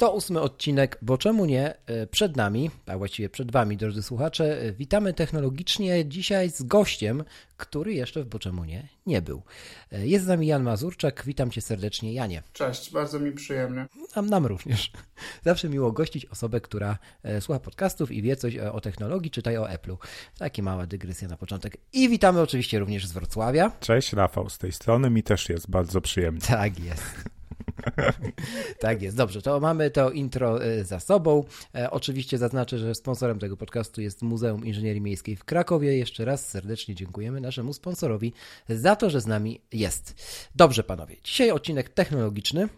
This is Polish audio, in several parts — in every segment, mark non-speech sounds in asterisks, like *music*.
To ósmy odcinek, bo czemu nie, e, przed nami, a właściwie przed Wami, drodzy słuchacze. E, Witamy technologicznie dzisiaj z gościem, który jeszcze w Bo czemu nie nie był. E, Jest z nami Jan Mazurczak, witam Cię serdecznie, Janie. Cześć, bardzo mi przyjemnie. Nam, nam również. Zawsze miło gościć osobę, która słucha podcastów i wie coś o, o technologii, czytaj o Apple'u. Taka mała dygresja na początek. I witamy oczywiście również z Wrocławia. Cześć, Rafał z tej strony. Mi też jest bardzo przyjemnie. Tak jest. Tak jest, dobrze, to mamy to intro e, za sobą. E, oczywiście zaznaczę, że sponsorem tego podcastu jest Muzeum Inżynierii Miejskiej w Krakowie. Jeszcze raz serdecznie dziękujemy naszemu sponsorowi za to, że z nami jest. Dobrze, panowie, dzisiaj odcinek technologiczny.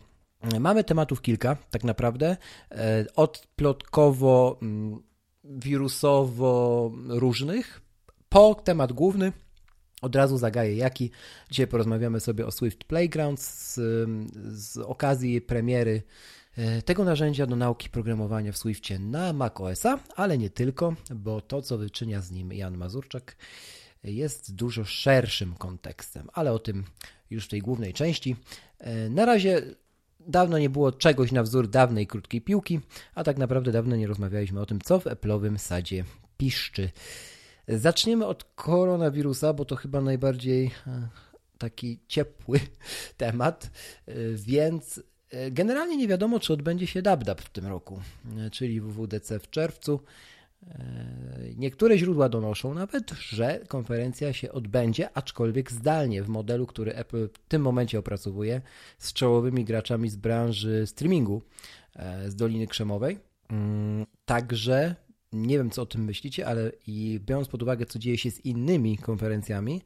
Mamy tematów kilka, tak naprawdę. E, Od plotkowo, mm, wirusowo różnych, po temat główny, od razu zagaję jaki. Dzisiaj porozmawiamy sobie o Swift Playground z, z okazji premiery e, tego narzędzia do nauki programowania w Swiftie na macOSa, ale nie tylko, bo to, co wyczynia z nim Jan Mazurczak, jest dużo szerszym kontekstem, ale o tym już w tej głównej części. E, Na razie dawno nie było czegoś na wzór dawnej krótkiej piłki, a tak naprawdę dawno nie rozmawialiśmy o tym, co w Apple'owym sadzie piszczy. Zaczniemy od koronawirusa, bo to chyba najbardziej e, taki ciepły *laughs* temat, e, więc e, generalnie nie wiadomo, czy odbędzie się DabDab w tym roku, czyli WWDC w czerwcu. Niektóre źródła donoszą nawet, że konferencja się odbędzie, aczkolwiek zdalnie w modelu, który Apple w tym momencie opracowuje z czołowymi graczami z branży streamingu z Doliny Krzemowej. Mm, Także nie wiem, co o tym myślicie, ale i biorąc pod uwagę, co dzieje się z innymi konferencjami,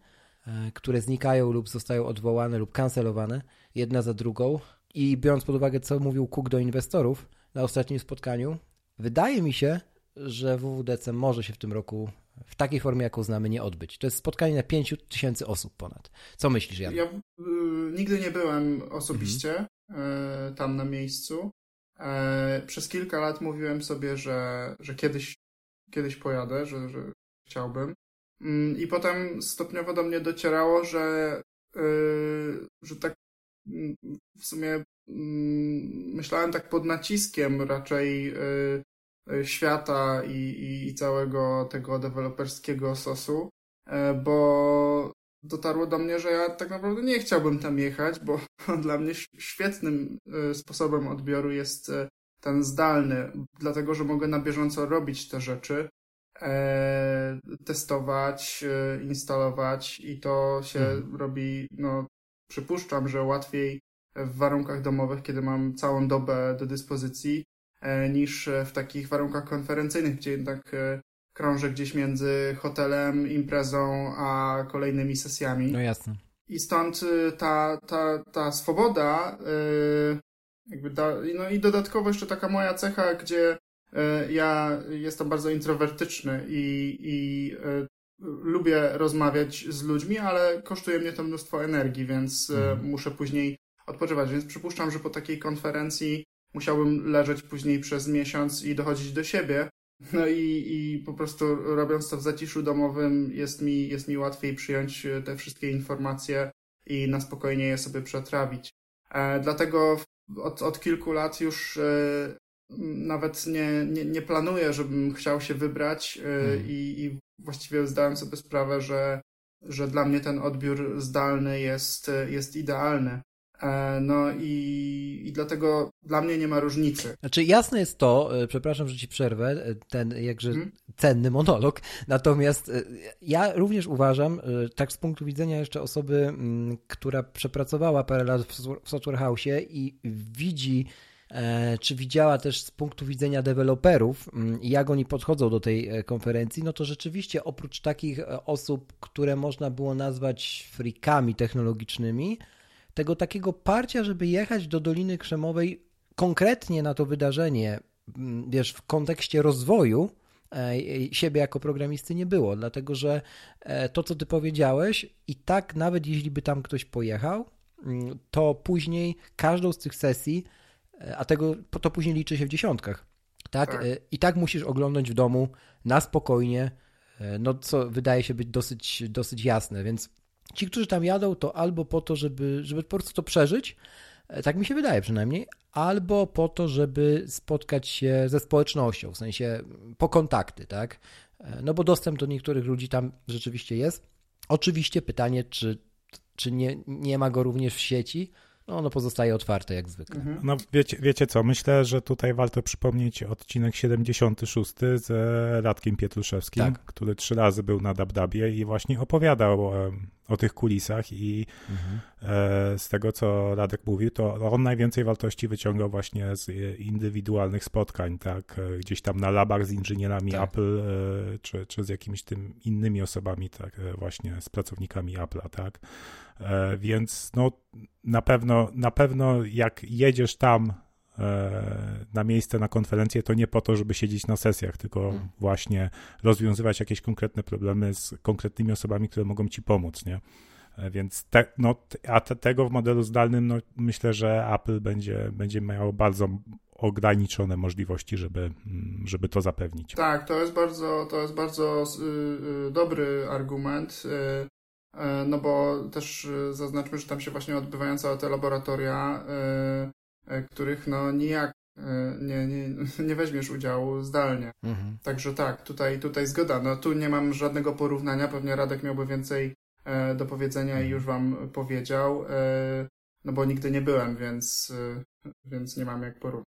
e, które znikają lub zostają odwołane lub kancelowane, jedna za drugą, i biorąc pod uwagę, co mówił Cook do inwestorów na ostatnim spotkaniu, wydaje mi się, że WWDC może się w tym roku w takiej formie, jaką znamy, nie odbyć. To jest spotkanie na 5 tysięcy osób ponad. Co myślisz, Jan? Ja y, nigdy nie byłem osobiście y, tam na miejscu. E, przez kilka lat mówiłem sobie, że, że kiedyś, kiedyś pojadę, że, że chciałbym. Mm, I potem stopniowo do mnie docierało, że, y, że tak mm, w sumie mm, myślałem tak pod naciskiem raczej y, świata i, i, całego tego deweloperskiego sosu, e, bo dotarło do mnie, że ja tak naprawdę nie chciałbym tam jechać, bo *laughs* dla mnie świetnym y, sposobem odbioru jest y, ten zdalny, dlatego że mogę na bieżąco robić te rzeczy, e, testować, instalować i to się Mhm. robi, no przypuszczam, że łatwiej w warunkach domowych, kiedy mam całą dobę do dyspozycji, e, niż w takich warunkach konferencyjnych, gdzie jednak e, krążę gdzieś między hotelem, imprezą, a kolejnymi sesjami. No jasne. I stąd y, ta, ta, ta swoboda, y, jakby da, no i dodatkowo jeszcze taka moja cecha, gdzie y, ja jestem bardzo introwertyczny i, i lubię rozmawiać z ludźmi, ale kosztuje mnie to mnóstwo energii, więc Mhm. muszę później odpoczywać. Więc przypuszczam, że po takiej konferencji musiałbym leżeć później przez miesiąc i dochodzić do siebie. No i, i po prostu robiąc to w zaciszu domowym jest mi, jest mi łatwiej przyjąć e, te wszystkie informacje i na spokojnie je sobie przetrawić. E, dlatego od, od kilku lat już e, nawet nie, nie, nie planuję, żebym chciał się wybrać Mhm. i, i właściwie zdałem sobie sprawę, że, że dla mnie ten odbiór zdalny jest, jest idealny. E, No i, i dlatego dla mnie nie ma różnicy. Znaczy jasne jest to, e, przepraszam, że ci przerwę, e, ten jakże Mhm. cenny monolog, natomiast ja również uważam, tak z punktu widzenia jeszcze osoby, mm, która przepracowała parę lat w Software- House i widzi czy widziała też z punktu widzenia deweloperów, mm, jak oni podchodzą do tej konferencji, no to rzeczywiście oprócz takich osób, które można było nazwać frikami technologicznymi, tego takiego parcia, żeby jechać do Doliny Krzemowej konkretnie na to wydarzenie, mm, wiesz, w kontekście rozwoju, siebie jako programisty nie było, dlatego że to, co ty powiedziałeś, i tak nawet jeśli by tam ktoś pojechał, Mm, to później każdą z tych sesji, e, a tego to później liczy się w dziesiątkach, tak? tak? I tak musisz oglądać w domu na spokojnie, e, no co wydaje się być dosyć, dosyć jasne, więc ci, którzy tam jadą, to albo po to, żeby, żeby po prostu to przeżyć, tak mi się wydaje przynajmniej, albo po to, żeby spotkać się ze społecznością, w sensie po kontakty, tak? No bo dostęp do niektórych ludzi tam rzeczywiście jest. Oczywiście pytanie, czy czy nie, nie ma go również w sieci, no ono pozostaje otwarte jak zwykle. Mhm. No wiecie, wiecie co, myślę, że tutaj warto przypomnieć odcinek 76 z Radkiem Pietruszewskim, tak. który trzy razy był na Dabdabie i właśnie opowiadał o, tych kulisach i mhm. e, z tego, co Radek mówił, to on najwięcej wartości wyciągał właśnie z indywidualnych spotkań, tak, gdzieś tam na labach z inżynierami tak. Apple, e, czy, czy z jakimiś tym innymi osobami, tak, e, właśnie z pracownikami Apple'a, tak, E, więc no, na pewno, na pewno jak jedziesz tam e, na miejsce na konferencję, to nie po to, żeby siedzieć na sesjach, tylko hmm. właśnie rozwiązywać jakieś konkretne problemy z konkretnymi osobami, które mogą ci pomóc, nie? E, więc te, no, a te, tego w modelu zdalnym, no, myślę, że Apple będzie, będzie miało bardzo ograniczone możliwości, żeby, mm, żeby to zapewnić. Tak, to jest bardzo, to jest bardzo y, y, dobry argument. Y, no bo też zaznaczmy, że tam się właśnie odbywają całe te laboratoria, których no nijak nie, nie, *laughs* nie weźmiesz udziału zdalnie. Mhm. Także tak, tutaj, tutaj zgoda. No tu nie mam żadnego porównania, pewnie Radek miałby więcej do powiedzenia i mhm. już wam powiedział, no bo nigdy nie byłem, więc, więc nie mam jak porównać.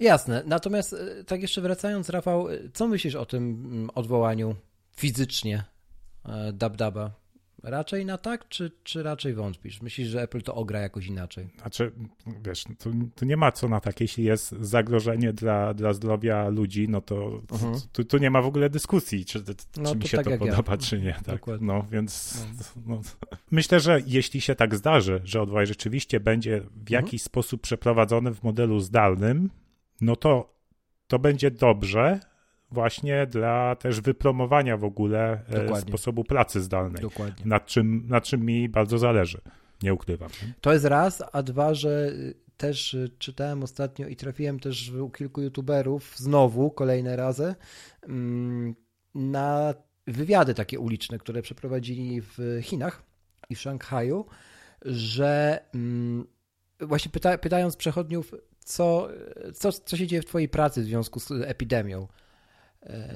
Jasne, natomiast tak jeszcze wracając, Rafał, co myślisz o tym mm, odwołaniu fizycznie Dabdaba? Raczej na tak, czy, czy raczej wątpisz? Myślisz, że Apple to ogra jakoś inaczej? Znaczy, wiesz, tu, tu nie ma co na tak. Jeśli jest zagrożenie dla, dla zdrowia ludzi, no to mhm. tu, tu, nie ma w ogóle dyskusji, czy, czy no, mi się tak to podoba, ja. czy nie. Tak? No więc no. No. myślę, że jeśli się tak zdarzy, że odwołaj rzeczywiście będzie w mhm. jakiś sposób przeprowadzony w modelu zdalnym, no to to będzie dobrze, właśnie dla też wypromowania w ogóle e, Dokładnie. sposobu pracy zdalnej, Dokładnie. Nad, czym, nad czym mi bardzo zależy, nie ukrywam. To jest raz, a dwa, że też czytałem ostatnio i trafiłem też u kilku youtuberów znowu, kolejne razy, mm, na wywiady takie uliczne, które przeprowadzili w Chinach i w Szanghaju, że mm, właśnie pyta, pytając przechodniów, co, co, co się dzieje w twojej pracy w związku z epidemią,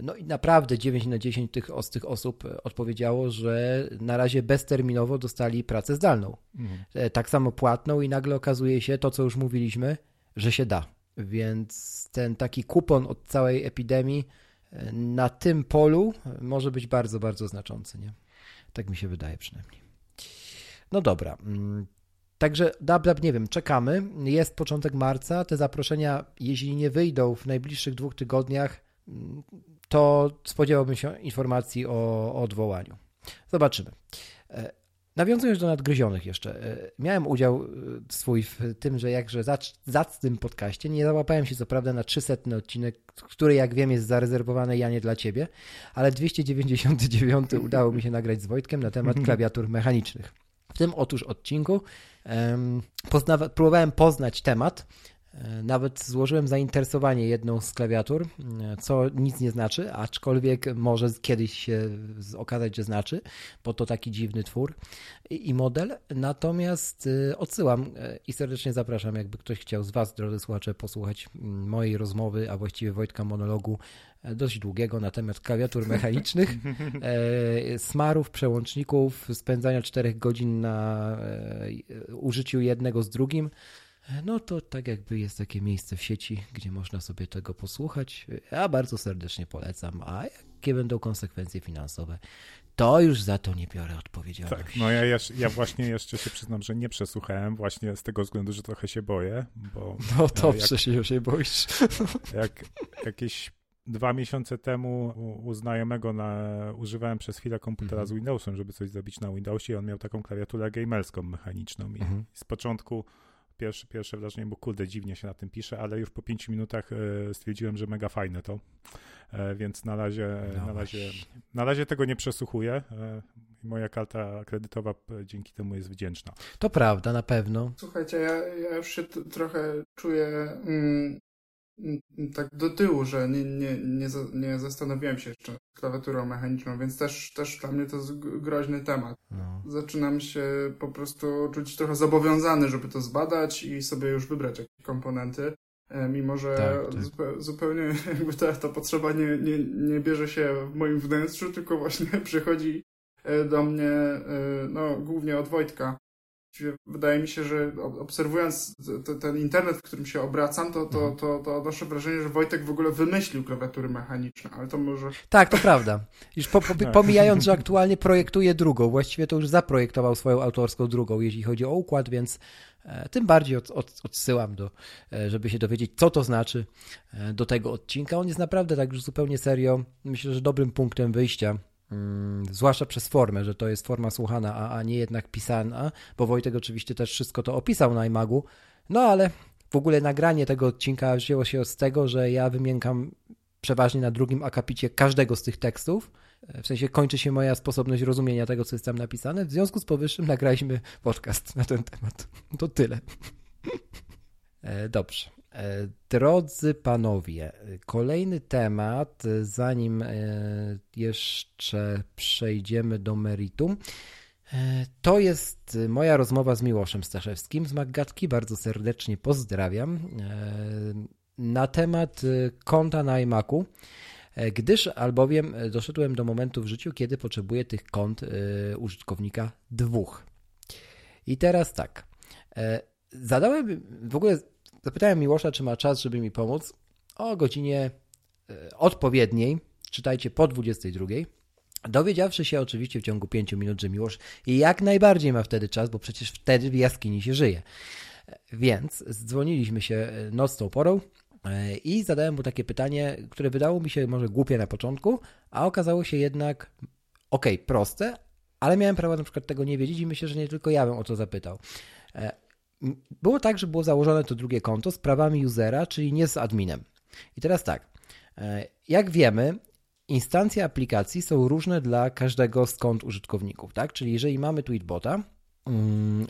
no i naprawdę 9 na 10 tych, z tych osób e, odpowiedziało, że na razie bezterminowo dostali pracę zdalną. Mhm. E, tak samo płatną i nagle okazuje się to, co już mówiliśmy, że się da. Więc ten taki kupon od całej epidemii na tym polu może być bardzo, bardzo znaczący. Nie? Tak mi się wydaje przynajmniej. No dobra. Mm, także DubDub, nie wiem, czekamy. Jest początek marca. Te zaproszenia, jeśli nie wyjdą w najbliższych dwóch tygodniach, to spodziewałbym się informacji o, o odwołaniu. Zobaczymy. E, nawiązując do nadgryzionych jeszcze, e, miałem udział e, swój w tym, że jakże zacnym podcaście, nie załapałem się co prawda na 300 odcinek, który jak wiem jest zarezerwowany ja nie dla ciebie, ale 299 *laughs* udało mi się nagrać z Wojtkiem na temat klawiatur mechanicznych. W tym otóż odcinku um, próbowałem poznać temat, nawet złożyłem zainteresowanie jedną z klawiatur, e, co nic nie znaczy, aczkolwiek może kiedyś się okazać, że znaczy, bo to taki dziwny twór i model. Natomiast e, odsyłam i serdecznie zapraszam, jakby ktoś chciał z Was, drodzy słuchacze, posłuchać mojej rozmowy, a właściwie Wojtka monologu dość długiego na temat klawiatur mechanicznych, *laughs* smarów, przełączników, spędzania czterech godzin na użyciu jednego z drugim no to tak jakby jest takie miejsce w sieci, gdzie można sobie tego posłuchać. Ja bardzo serdecznie polecam. A jakie będą konsekwencje finansowe, to już za to nie biorę odpowiedzialności. Tak, no ja, jeszcze, ja właśnie jeszcze się przyznam, że nie przesłuchałem właśnie z tego względu, że trochę się boję, bo... *laughs* No to jak, się, się boisz. *laughs* Jak jakieś dwa miesiące temu u, znajomego na, używałem przez chwilę komputera mhm. z Windowsem, żeby coś zrobić na Windowsie i on miał taką klawiaturę gamerską mechaniczną i mhm. z początku pierwsze, pierwsze wrażenie, bo kurde, dziwnie się na tym pisze, ale już po pięciu minutach e, stwierdziłem, że mega fajne to, e, więc na razie, no na razie, na razie tego nie przesłuchuję. E, moja karta kredytowa dzięki temu jest wdzięczna. To prawda, na pewno. Słuchajcie, ja, ja już się trochę czuję mm, tak do tyłu, że nie, nie, nie, nie zastanowiłem się jeszcze klawiaturą mechaniczną, więc też, też dla mnie to jest groźny temat. No. Zaczynam się po prostu czuć trochę zobowiązany, żeby to zbadać i sobie już wybrać jakieś komponenty. E, mimo, że tak, tak. zupełnie *laughs* jakby ta, ta potrzeba nie, nie, nie bierze się w moim wnętrzu, tylko właśnie *laughs* przychodzi e, do mnie e, no, głównie od Wojtka, Wydaje mi się, że obserwując ten internet, w którym się obracam, to, to, mhm. to, to odnoszę wrażenie, że Wojtek w ogóle wymyślił klawiatury mechaniczne, ale to może... Tak, to prawda. Już po, po, tak. pomijając, że aktualnie projektuje drugą, właściwie to już zaprojektował swoją autorską drugą, jeśli chodzi o układ, więc e, tym bardziej od, od, odsyłam do, e, żeby się dowiedzieć, co to znaczy e, do tego odcinka. On jest naprawdę tak już zupełnie serio, myślę, że dobrym punktem wyjścia zwłaszcza przez formę, że to jest forma słuchana, a, a nie jednak pisana, bo Wojtek oczywiście też wszystko to opisał na iMagu, no ale w ogóle nagranie tego odcinka wzięło się z tego, że ja wymiękam przeważnie na drugim akapicie każdego z tych tekstów, w sensie kończy się moja sposobność rozumienia tego, co jest tam napisane. W związku z powyższym nagraliśmy podcast na ten temat. To tyle. *laughs* E, dobrze. E, drodzy panowie, kolejny temat, zanim e, jeszcze przejdziemy do meritum. E, to jest moja rozmowa z Miłoszem Staszewskim z Maggatki. Bardzo serdecznie pozdrawiam. Na temat konta na iMacu, gdyż albowiem doszedłem do momentu w życiu, kiedy potrzebuję tych kont użytkownika dwóch. I teraz tak. Zadałem w ogóle Zapytałem Miłosza, czy ma czas, żeby mi pomóc o godzinie e, odpowiedniej, czytajcie po 22. Dowiedziawszy się oczywiście w ciągu 5 minut, że Miłosz jak najbardziej ma wtedy czas, bo przecież wtedy w jaskini się żyje. Więc dzwoniliśmy się e, nocną porą e, i zadałem mu takie pytanie, które wydało mi się może głupie na początku, a okazało się jednak ok, proste, ale miałem prawo na przykład tego nie wiedzieć i myślę, że nie tylko ja bym o to zapytał. Było tak, że było założone to drugie konto z prawami usera, czyli nie z adminem. I teraz tak, e, jak wiemy, instancje aplikacji są różne dla każdego z kont użytkowników, tak? Czyli jeżeli mamy tweetbota, mm,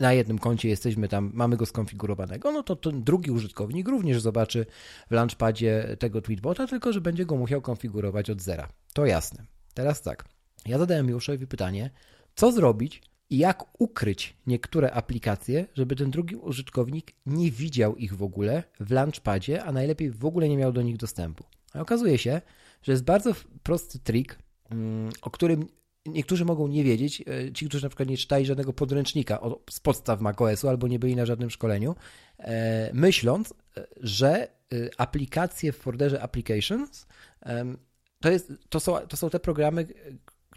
na jednym koncie jesteśmy tam, mamy go skonfigurowanego, no to ten drugi użytkownik również zobaczy w launchpadzie tego tweetbota, tylko że będzie go musiał konfigurować od zera. To jasne. Teraz tak, ja zadałem Juszowi pytanie, co zrobić, jak ukryć niektóre aplikacje, żeby ten drugi użytkownik nie widział ich w ogóle w Launchpadzie, a najlepiej w ogóle nie miał do nich dostępu. A okazuje się, że jest bardzo prosty trik, mm, o którym niektórzy mogą nie wiedzieć, e, ci, którzy na przykład nie czytali żadnego podręcznika z podstaw macOSu albo nie byli na żadnym szkoleniu, e, myśląc, e, że aplikacje w folderze Applications to, jest, to, są, to są te programy,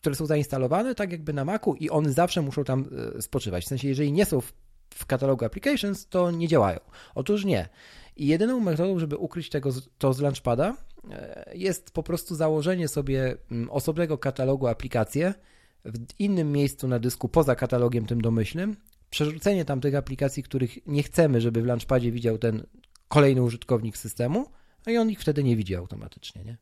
które są zainstalowane tak jakby na Macu i one zawsze muszą tam e, spoczywać. W sensie, jeżeli nie są w, w katalogu applications, to nie działają. Otóż nie. I jedyną metodą, żeby ukryć tego, to z Launchpada e, jest po prostu założenie sobie mm, osobnego katalogu aplikacje w innym miejscu na dysku poza katalogiem tym domyślnym, przerzucenie tam tych aplikacji, których nie chcemy, żeby w Launchpadzie widział ten kolejny użytkownik systemu, no i on ich wtedy nie widzi automatycznie, nie?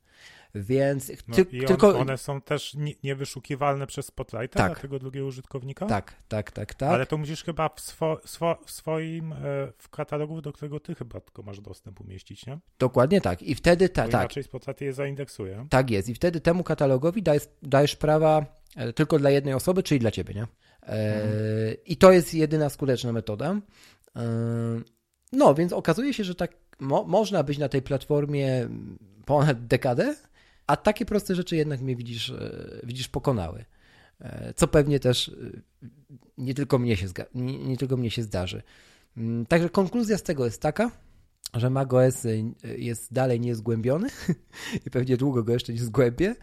Więc no ty, on, tylko. One są też niewyszukiwalne przez Spotlighta tak. dla tego drugiego użytkownika? Tak, tak, tak, tak. Ale to musisz chyba w, swo, swo, w swoim, e, w katalogu, do którego ty chyba tylko masz dostęp umieścić, nie? Dokładnie tak. I wtedy ta, Bo tak. Inaczej Spotlight je zaindeksuje. Tak jest. I wtedy temu katalogowi dajesz, dajesz prawa e, tylko dla jednej osoby, czyli dla ciebie, nie? E, mhm. I to jest jedyna skuteczna metoda. No, więc okazuje się, że tak mo można być na tej platformie ponad dekadę a takie proste rzeczy jednak mnie widzisz, e, widzisz pokonały. E, co pewnie też e, nie tylko mnie się, nie, nie tylko mnie się zdarzy. Mm, także konkluzja z tego jest taka, że macOS jest dalej niezgłębiony *laughs* i pewnie długo go jeszcze nie zgłębię.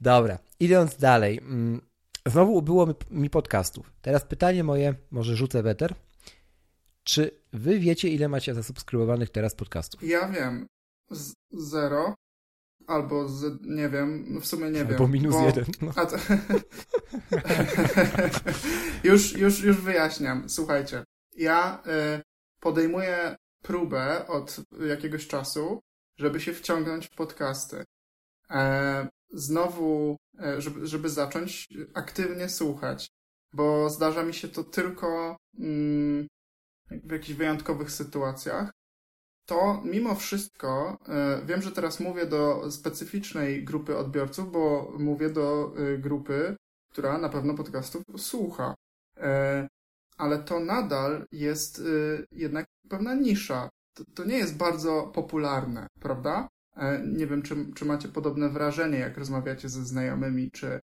Dobra, idąc dalej. Mm, znowu ubyło mi podcastów. Teraz pytanie moje, może rzucę weter. Czy wy wiecie, ile macie zasubskrybowanych teraz podcastów? Ja wiem. Z zero. Albo z, nie wiem, no w sumie nie albo wiem. Albo minus bo... jeden. No. To... *laughs* już, już, już wyjaśniam. Słuchajcie, ja y, podejmuję próbę od jakiegoś czasu, żeby się wciągnąć w podcasty. E, znowu, e, żeby, żeby zacząć aktywnie słuchać, bo zdarza mi się to tylko mm, w jakichś wyjątkowych sytuacjach. To mimo wszystko, e, wiem, że teraz mówię do specyficznej grupy odbiorców, bo mówię do e, grupy, która na pewno podcastów słucha. E, ale to nadal jest jednak pewna nisza. To, nie jest bardzo popularne, prawda? Nie wiem, czy, czy macie podobne wrażenie, jak rozmawiacie ze znajomymi, czy.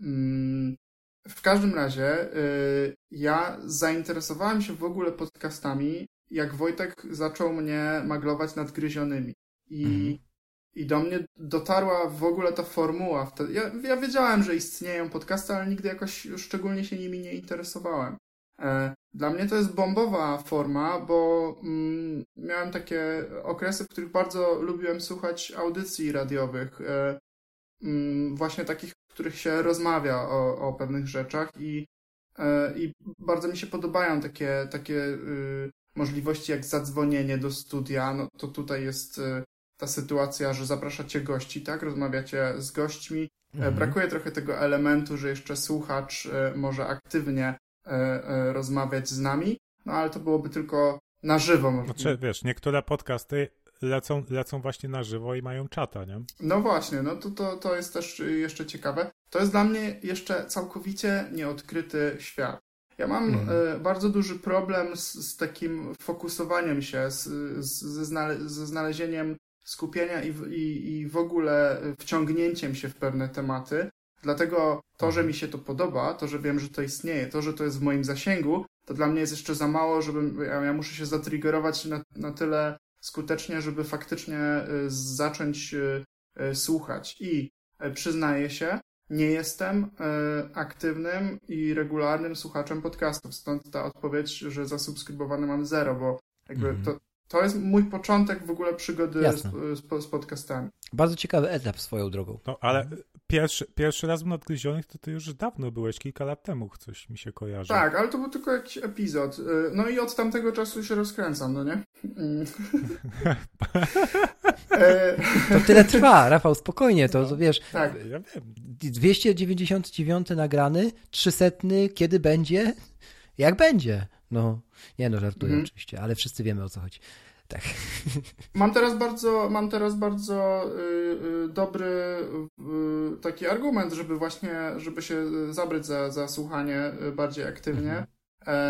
Mm, w każdym razie, ja zainteresowałem się w ogóle podcastami, jak Wojtek zaczął mnie maglować nad gryzionymi. I, mhm. i do mnie dotarła w ogóle ta formuła. Wtedy. Ja, ja wiedziałem, że istnieją podcasty, ale nigdy jakoś szczególnie się nimi nie interesowałem. E, dla mnie to jest bombowa forma, bo mm, miałem takie okresy, w których bardzo lubiłem słuchać audycji radiowych, mm, właśnie takich, w których się rozmawia o, o pewnych rzeczach i, e, i bardzo mi się podobają takie, takie y, możliwości jak zadzwonienie do studia. No to tutaj jest y, ta sytuacja, że zapraszacie gości, tak? Rozmawiacie z gośćmi. Mhm. Brakuje trochę tego elementu, że jeszcze słuchacz może aktywnie E, e, rozmawiać z nami, no ale to byłoby tylko na żywo. Znaczy, wiesz, niektóre podcasty lecą, lecą właśnie na żywo i mają czata, nie? No właśnie, no to, to, to jest też jeszcze ciekawe. To jest dla mnie jeszcze całkowicie nieodkryty świat. Ja mam mm. y, bardzo duży problem z, z takim fokusowaniem się, z, z, ze, znale, ze znalezieniem skupienia i, i, i w ogóle wciągnięciem się w pewne tematy. Dlatego to, że mhm. mi się to podoba, to, że wiem, że to istnieje, to, że to jest w moim zasięgu, to dla mnie jest jeszcze za mało, żebym, ja, ja muszę się zatriggerować na, na tyle skutecznie, żeby faktycznie y, zacząć słuchać. I przyznaję się, nie jestem aktywnym i regularnym słuchaczem podcastów. Stąd ta odpowiedź, że zasubskrybowany mam zero, bo jakby mm. to, to jest mój początek w ogóle przygody z, z, z, podcastami. Bardzo ciekawy etap swoją drogą. No, ale pierwszy, pierwszy raz w Nadgryzionych to ty już dawno byłeś, kilka lat temu coś mi się kojarzy. Tak, ale to był tylko jakiś epizod. Y, no i od tamtego czasu się rozkręcam, no nie? Mm. *laughs* To tyle trwa, Rafał, spokojnie, to, to wiesz. Tak. Ja wiem. 299 nagrany, 300, kiedy będzie? Jak będzie? No, nie no, żartuję mhm. oczywiście, ale wszyscy wiemy o co chodzi. Tak. *laughs* Mam teraz bardzo, mam teraz bardzo y, y, dobry y, taki argument, żeby właśnie, żeby się zabrać za, za słuchanie y, bardziej aktywnie. Mhm. E,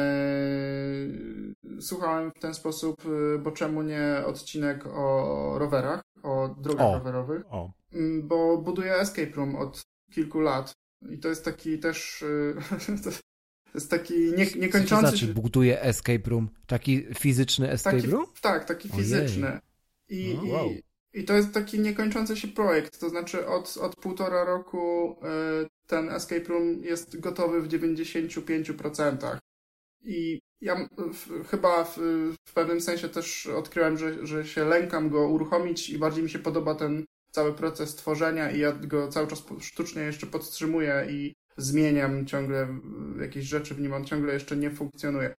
słuchałem w ten sposób, y, bo czemu nie odcinek o rowerach, o drogach o. rowerowych? O. Mm, bo buduję escape room od kilku lat. I to jest taki też. *laughs* To jest taki nie, niekończący Co to znaczy buduje escape room? Taki fizyczny escape taki, room? Tak, taki fizyczny. I, no, wow. i, I to jest taki niekończący się projekt. To znaczy od, od półtora roku y, ten escape room jest gotowy w 95%. I ja w, chyba w, w pewnym sensie też odkryłem, że, że się lękam go uruchomić i bardziej mi się podoba ten cały proces tworzenia i ja go cały czas sztucznie jeszcze podtrzymuję i zmieniam ciągle jakieś rzeczy w nim, on ciągle jeszcze nie funkcjonuje.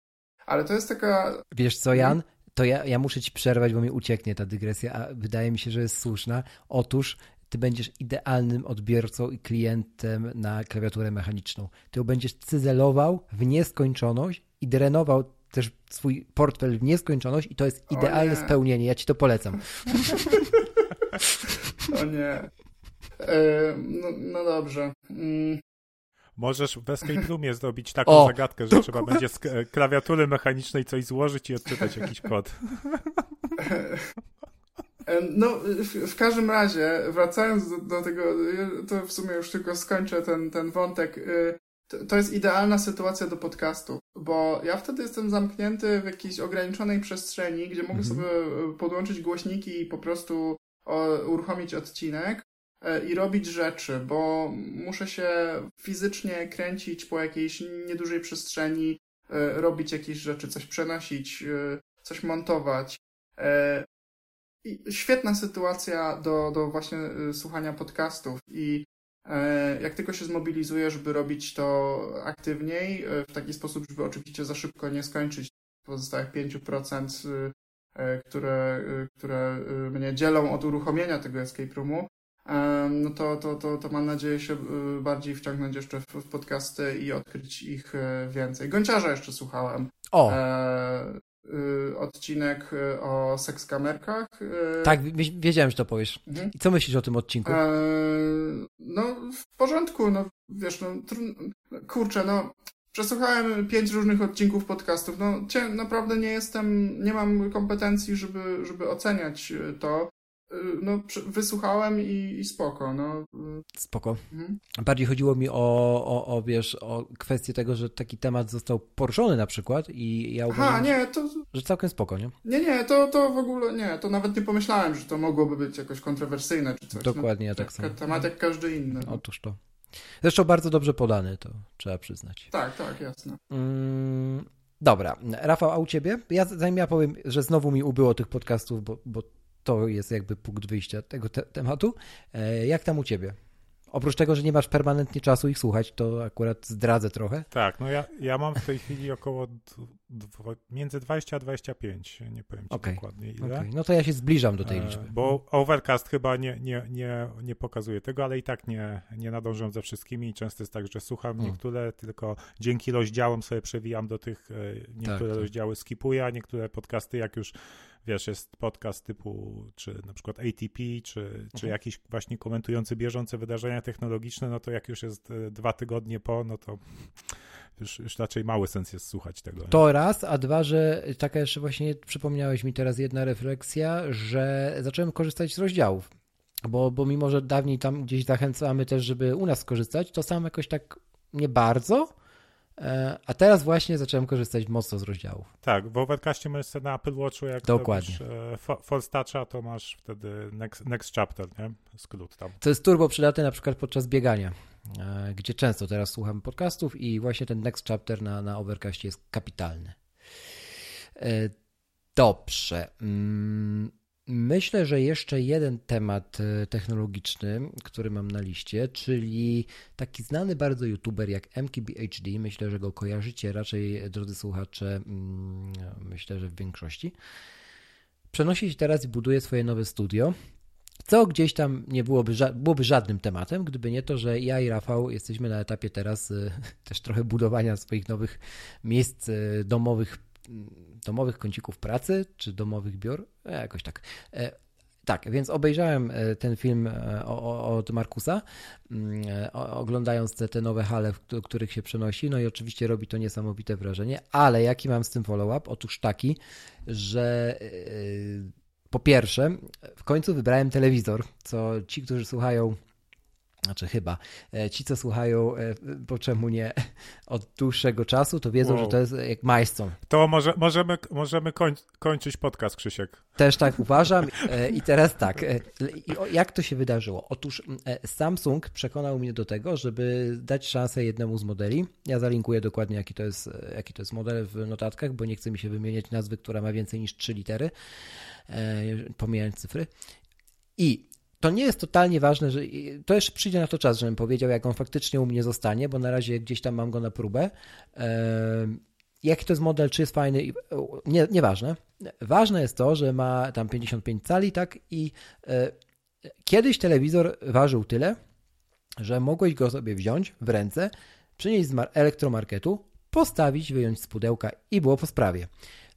Ale to jest taka... Wiesz co, Jan? To ja, ja muszę ci przerwać, bo mi ucieknie ta dygresja, a wydaje mi się, że jest słuszna. Otóż ty będziesz idealnym odbiorcą i klientem na klawiaturę mechaniczną. Ty ją będziesz cyzelował w nieskończoność i drenował też swój portfel w nieskończoność i to jest idealne spełnienie. Ja ci to polecam. *laughs* o nie. E, no, no, dobrze. Możesz w Escape Roomie zrobić taką o, zagadkę, że trzeba będzie z klawiatury mechanicznej coś złożyć i odczytać jakiś kod. No, w, każdym razie, wracając do, do, tego, to w sumie już tylko skończę ten, ten wątek. Y, to, to jest idealna sytuacja do podcastu, bo ja wtedy jestem zamknięty w jakiejś ograniczonej przestrzeni, gdzie mogę mhm. sobie e, podłączyć głośniki i po prostu uruchomić odcinek e, i robić rzeczy, bo muszę się fizycznie kręcić po jakiejś niedużej przestrzeni, e, robić jakieś rzeczy, coś przenosić, coś montować. I świetna sytuacja do, do właśnie słuchania podcastów i E, jak tylko się zmobilizujesz, by robić to aktywniej, e, w taki sposób, żeby oczywiście za szybko nie skończyć pozostałych 5%, e, które, które mnie dzielą od uruchomienia tego escape roomu, no to, to, to, to mam nadzieję się bardziej wciągnąć jeszcze w, podcasty i odkryć ich więcej. Gąciarza jeszcze słuchałem. O! Y, odcinek y, o sekskamerkach. Y, tak, wiedziałem, że to powiesz. Mhm. I co myślisz o tym odcinku? E, no, w porządku, no wiesz, no, kurczę, no, przesłuchałem pięć różnych odcinków podcastów, no, naprawdę nie jestem, nie mam kompetencji, żeby, żeby oceniać to. Y, no, wysłuchałem i, i spoko. No. Spoko. Mhm. Bardziej chodziło mi o, o, o, wiesz, o kwestię tego, że taki temat został poruszony na przykład i ja uważam, Aha, nie, to... że całkiem spoko, nie? Nie, nie, to, to w ogóle nie, to nawet nie pomyślałem, że to mogłoby być jakoś kontrowersyjne czy coś. Dokładnie, no, ja tak samo. Temat jak każdy inny. No. Otóż to. Zresztą bardzo dobrze podany, to trzeba przyznać. Tak, tak, jasne. Mm, dobra, Rafał, a u ciebie? Ja zanim ja powiem, że znowu mi ubyło tych podcastów, bo, bo to jest jakby punkt wyjścia tego te tematu. E, jak tam u ciebie? Oprócz tego, że nie masz permanentnie czasu ich słuchać, to akurat zdradzę trochę. Tak, no ja, ja mam w tej chwili około między 20 a 25, nie powiem ci okay. dokładnie ile. Okay. No to ja się zbliżam do tej e, liczby. Bo Overcast chyba nie, nie, nie, nie pokazuje tego, ale i tak nie, nie nadążam ze wszystkimi i często jest tak, że słucham hmm. niektóre, tylko dzięki rozdziałom sobie przewijam do tych, e, niektóre tak, tak. rozdziały skipuję, a niektóre podcasty jak już wiesz, jest podcast typu, czy na przykład ATP, czy, mhm. czy jakiś właśnie komentujący bieżące wydarzenia technologiczne, no to jak już jest e, dwa tygodnie po, no to już, już raczej mały sens jest słuchać tego. To raz, a dwa, że taka jeszcze właśnie przypomniałeś mi teraz jedna refleksja, że zacząłem korzystać z rozdziałów. Bo, bo mimo, że dawniej tam gdzieś zachęcamy też, żeby u nas skorzystać, to sam jakoś tak nie bardzo, a teraz właśnie zacząłem korzystać mocno z rozdziałów. Tak, w Overcastie sobie na Apple Watchu, jak Dokładnie. robisz Toucha, to masz wtedy next, next Chapter, nie? Skrót tam. To jest turbo przydatne na przykład podczas biegania, e, gdzie często teraz słucham podcastów i właśnie ten next chapter na, na Overcastie jest kapitalny. E, dobrze. Mm, Myślę, że jeszcze jeden temat e, technologiczny, który mam na liście, czyli taki znany bardzo youtuber jak MKBHD. Myślę, że go kojarzycie raczej, drodzy słuchacze, mm, myślę, że w większości. Przenosi się teraz i buduje swoje nowe studio. Co gdzieś tam nie byłoby, byłoby żadnym tematem, gdyby nie to, że ja i Rafał jesteśmy na etapie teraz e, *laughs* też trochę budowania swoich nowych miejsc e, domowych domowych kącików pracy, czy domowych biur, e, jakoś tak. E, tak, więc obejrzałem e, ten film od Markusa, mm, oglądając te, te nowe hale, do których się przenosi. No i oczywiście robi to niesamowite wrażenie, ale jaki mam z tym follow-up? Otóż taki, że po pierwsze, w końcu wybrałem telewizor, co ci, którzy słuchają znaczy chyba. E, ci, co słuchają, e, po czemu nie, *laughs* od dłuższego czasu, to wiedzą, wow. że to jest jak majstą. To może, możemy, możemy koń, kończyć podcast, Krzysiek. Też tak uważam. *laughs* E, I teraz tak. Jak to się wydarzyło? Otóż Samsung przekonał mnie do tego, żeby dać szansę jednemu z modeli. Ja zalinkuję dokładnie, jaki to jest, jaki to jest model w notatkach, bo nie chcę mi się wymieniać nazwy, która ma więcej niż trzy litery, pomijając cyfry. I to nie jest totalnie ważne, że to jeszcze przyjdzie na to czas, żebym powiedział, jak on faktycznie u mnie zostanie, bo na razie gdzieś tam mam go na próbę. Jaki to jest model, czy jest fajny, nie, nieważne. Ważne jest to, że ma tam 55 cali, tak, i e, kiedyś telewizor ważył tyle, że mogłeś go sobie wziąć w ręce, przynieść z elektromarketu, postawić, wyjąć z pudełka i było po sprawie.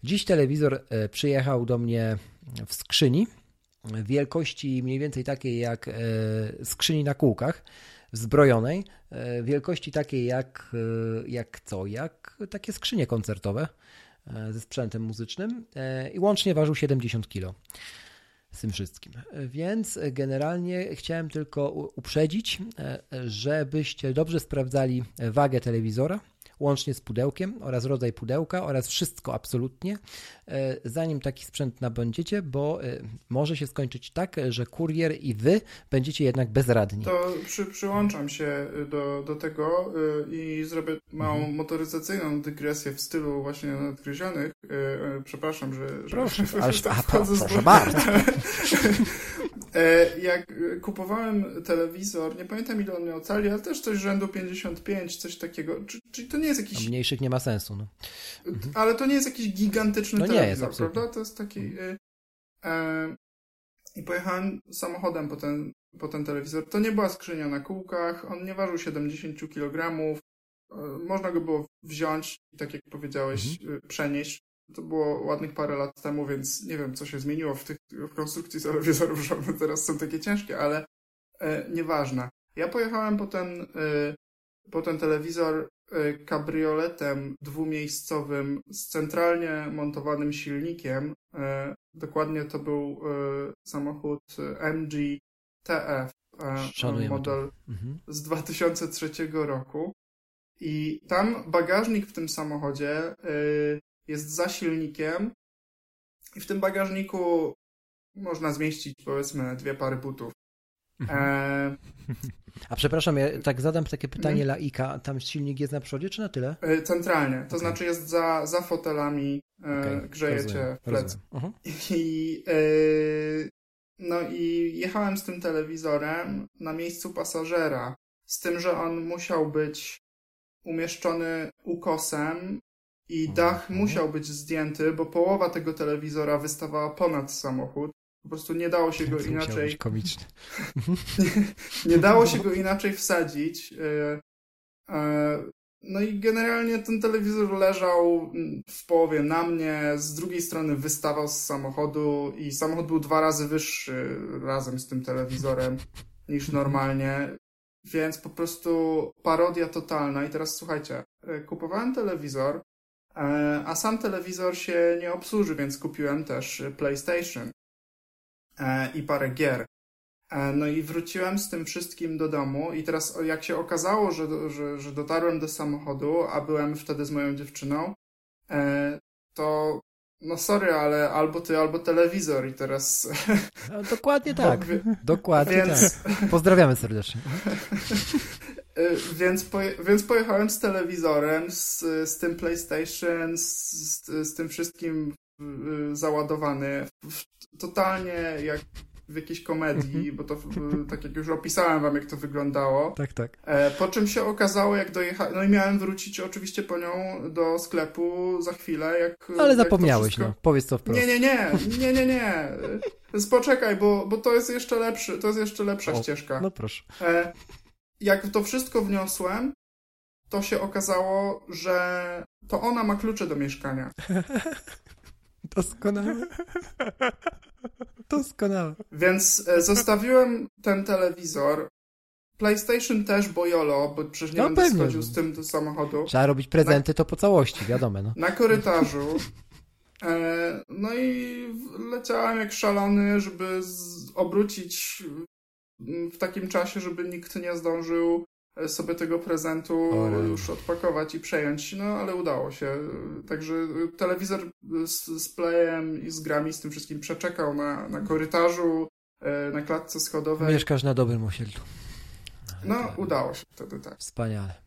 Dziś telewizor e, przyjechał do mnie w skrzyni, wielkości mniej więcej takiej jak e, skrzyni na kółkach, zbrojonej, e, wielkości takiej jak, e, jak co, jak takie skrzynie koncertowe ze sprzętem muzycznym i łącznie ważył 70 kg z tym wszystkim. Więc generalnie chciałem tylko uprzedzić, żebyście dobrze sprawdzali wagę telewizora, łącznie z pudełkiem oraz rodzaj pudełka oraz wszystko absolutnie, e, zanim taki sprzęt nabędziecie, bo e, może się skończyć tak, że kurier i wy będziecie jednak bezradni. To przy, przyłączam się do, do tego i zrobię małą mhm. motoryzacyjną dygresję w stylu właśnie nadgryzionych. Przepraszam, że... że proszę, *laughs* aż, a, proszę bardzo. *laughs* Jak kupowałem telewizor, nie pamiętam ile on miał cali, ale też coś rzędu 55, coś takiego. Czyli to nie jest jakiś... A mniejszych nie ma sensu, no. Mhm. Ale to nie jest jakiś gigantyczny no telewizor, jest, prawda? To jest taki... Y, e, I pojechałem samochodem po ten, po ten telewizor. To nie była skrzynia na kółkach, on nie ważył 70 kg. E, można go było wziąć i tak jak powiedziałeś, mhm. Y, przenieść. To było ładnych parę lat temu, więc nie wiem, co się zmieniło w tych w konstrukcji telewizorów, *laughs* że one teraz są takie ciężkie, ale e, nieważne. Ja pojechałem po ten, y, po ten telewizor y, kabrioletem dwumiejscowym z centralnie montowanym silnikiem. Y, dokładnie to był samochód MG TF, model mhm. z 2003 roku. I tam bagażnik w tym samochodzie jest za silnikiem i w tym bagażniku można zmieścić powiedzmy dwie pary butów. Mhm. E... A przepraszam, ja tak zadam takie pytanie hmm. laika. Tam silnik jest na przodzie, czy na tyle? E, centralnie. To okay. znaczy jest za, za fotelami, e, okay. grzejecie w plec. Uh-huh. I, e, no i jechałem z tym telewizorem na miejscu pasażera. Z tym, że on musiał być umieszczony ukosem i dach uh-huh. musiał być zdjęty, bo połowa tego telewizora wystawała ponad samochód. Po prostu nie dało się go inaczej. nie, *laughs* nie dało się go inaczej wsadzić. E, e, no i generalnie ten telewizor leżał w połowie na mnie, z drugiej strony wystawał z samochodu i samochód był dwa razy wyższy razem z tym telewizorem niż normalnie. Więc po prostu parodia totalna. I teraz słuchajcie, e, kupowałem telewizor, a sam telewizor się nie obsłuży, więc kupiłem też PlayStation. E, i parę gier. E, no i wróciłem z tym wszystkim do domu i teraz jak się okazało, że, że, że dotarłem do samochodu, a byłem wtedy z moją dziewczyną, e, to no sorry, ale albo ty, albo telewizor i teraz... No, dokładnie tak, *laughs* dokładnie więc... tak. Pozdrawiamy serdecznie. *laughs* więc, poje... więc pojechałem z telewizorem, z, z tym PlayStation, z, z tym wszystkim załadowany totalnie jak w jakiejś komedii, mhm. bo to tak jak już opisałem wam, jak to wyglądało. Tak, tak. E, po czym się okazało, jak dojechałem, no i miałem wrócić oczywiście po nią do sklepu za chwilę, jak... Ale jak zapomniałeś, wszystko... no. Powiedz to wprost. Nie, nie, nie, nie, nie, nie. Poczekaj, bo, bo to jest jeszcze lepszy, to jest jeszcze lepsza o, ścieżka. No proszę. Jak to wszystko wniosłem, to się okazało, że to ona ma klucze do mieszkania. *laughs* Doskonałe. Doskonałe. Więc e, zostawiłem ten telewizor. PlayStation też, bo jolo, bo przecież nie no będę pewnie. schodził z tym do samochodu. Trzeba robić prezenty, na, to po całości, wiadomo. No. Na korytarzu. E, no i leciałem jak szalony, żeby z, obrócić w takim czasie, żeby nikt nie zdążył sobie tego prezentu już odpakować i przejąć, no ale udało się. Także telewizor z, z playem i z grami, z tym wszystkim przeczekał na, na korytarzu, e, na klatce schodowej. Mieszkasz na dobrym osiedlu. No, udało się wtedy, tak. Wspaniale.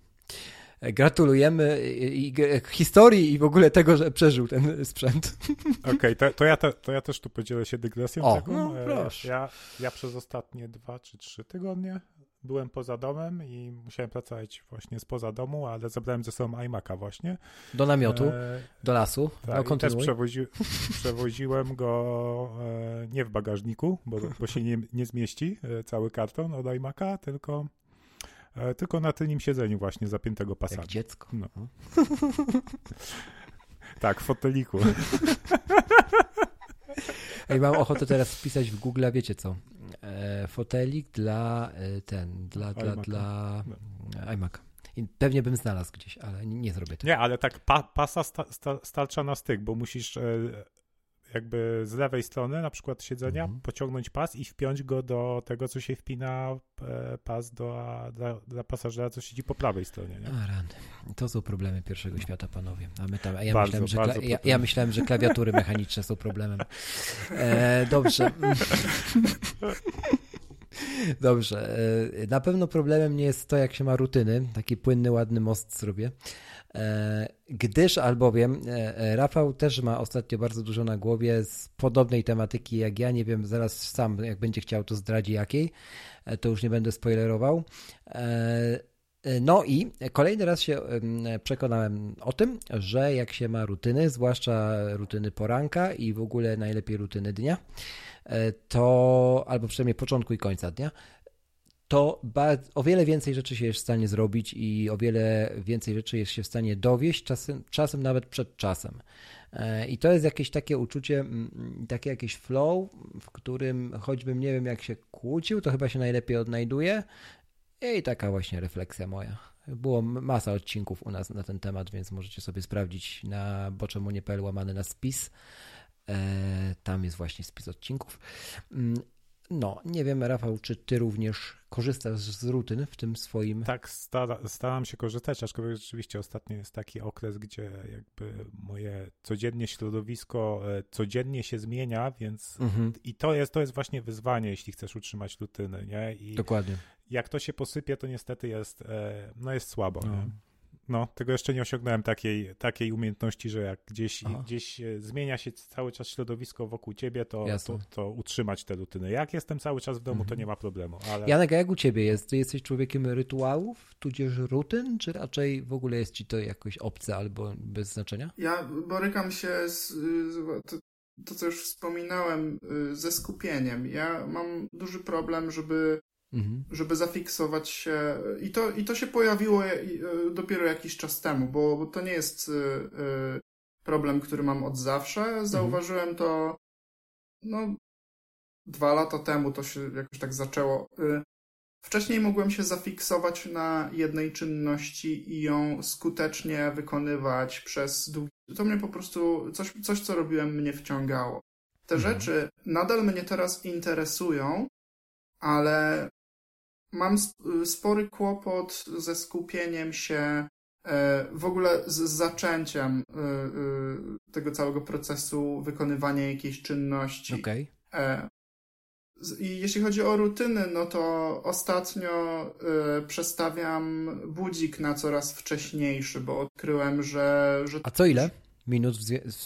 Gratulujemy i, historii i w ogóle tego, że przeżył ten sprzęt. Okej, okay, to, to, ja te, to ja też tu podzielę się dygresją. O, taką. No, e, proszę. Ja, ja przez ostatnie dwa czy trzy tygodnie byłem poza domem i musiałem pracować właśnie spoza domu, ale zabrałem ze sobą iMac'a właśnie. Do namiotu, e, do lasu. Tak, no, też przewozi, przewoziłem go e, nie w bagażniku, bo, bo się nie, nie zmieści e, cały karton od iMac'a, tylko tylko na tylnym siedzeniu właśnie zapiętego pasami. Jak dziecko. No. *laughs* tak, w foteliku. Ej, mam ochotę teraz wpisać w Google, wiecie co? E, fotelik dla e, ten, dla, dla, dla no. iMac. I pewnie bym znalazł gdzieś, ale nie, nie zrobię tego. Nie, ale tak pa, pasa sta, sta, starcza na styk, bo musisz e, jakby z lewej strony, na przykład siedzenia, mhm. pociągnąć pas i wpiąć go do tego, co się wpina e, pas do, dla, dla pasażera, co siedzi po prawej stronie. Nie? A, rany. To są problemy pierwszego świata, panowie. A my tam, a ja, bardzo, myślałem, że ja, ja, myślałem, że klawiatury mechaniczne są problemem. E, dobrze. *laughs* Dobrze. E, na pewno problemem nie jest to, jak się ma rutyny. Taki płynny, ładny most zrobię. E, gdyż albowiem e, Rafał też ma ostatnio bardzo dużo na głowie z podobnej tematyki jak ja. Nie wiem, zaraz sam, jak będzie chciał, to zdradzi jakiej. To już nie będę spoilerował. No i kolejny raz się przekonałem o tym, że jak się ma rutyny, zwłaszcza rutyny poranka i w ogóle najlepiej rutyny dnia, E, to albo przynajmniej początku i końca dnia, to o wiele więcej rzeczy się jest w stanie zrobić i o wiele więcej rzeczy jest się w stanie dowieść, czasem, czasem nawet przed czasem. E, I to jest jakieś takie uczucie, takie jakieś flow, w którym choćbym nie wiem jak się kłócił, to chyba się najlepiej odnajduje. I taka właśnie refleksja moja. Było masa odcinków u nas na ten temat, więc możecie sobie sprawdzić na boczemu.pl łamany na spis. E, tam jest właśnie spis odcinków. No, nie wiem, Rafał, czy ty również korzystasz z rutyn w tym swoim. Tak, stara, staram się korzystać, aczkolwiek rzeczywiście ostatnio jest taki okres, gdzie jakby moje codziennie środowisko e, codziennie się zmienia, więc mhm. i to jest, to jest właśnie wyzwanie, jeśli chcesz utrzymać rutyny, nie? I Dokładnie. Jak to się posypie, to niestety jest, e, no jest słabo. No. No, tego jeszcze nie osiągnąłem takiej, takiej umiejętności, że jak gdzieś, gdzieś e, zmienia się cały czas środowisko wokół ciebie, to, to, to, utrzymać te rutyny. Jak jestem cały czas w domu, mhm. to nie ma problemu. Ale... Janek, a jak u ciebie jest? Ty jesteś człowiekiem rytuałów, tudzież rutyn, czy raczej w ogóle jest ci to jakoś obce albo bez znaczenia? Ja borykam się z, to, to co już wspominałem, y, ze skupieniem. Ja mam duży problem, żeby Mhm. żeby zafiksować się. I to, I to się pojawiło e, dopiero jakiś czas temu, bo, bo to nie jest e, e, problem, który mam od zawsze. Mhm. Zauważyłem mhm. to no, dwa lata temu, to się jakoś tak zaczęło. Wcześniej mogłem się zafiksować na jednej czynności i ją skutecznie wykonywać przez długi. To mnie po prostu, coś, coś co robiłem, mnie wciągało. Te mhm. rzeczy nadal mnie teraz interesują, ale mam spory kłopot ze skupieniem się e, w ogóle z zaczęciem e, e, tego całego procesu wykonywania jakiejś czynności. Okay. I jeśli chodzi o rutyny, no to ostatnio przestawiam budzik na coraz wcześniejszy, bo odkryłem, że. że A co ile? Minut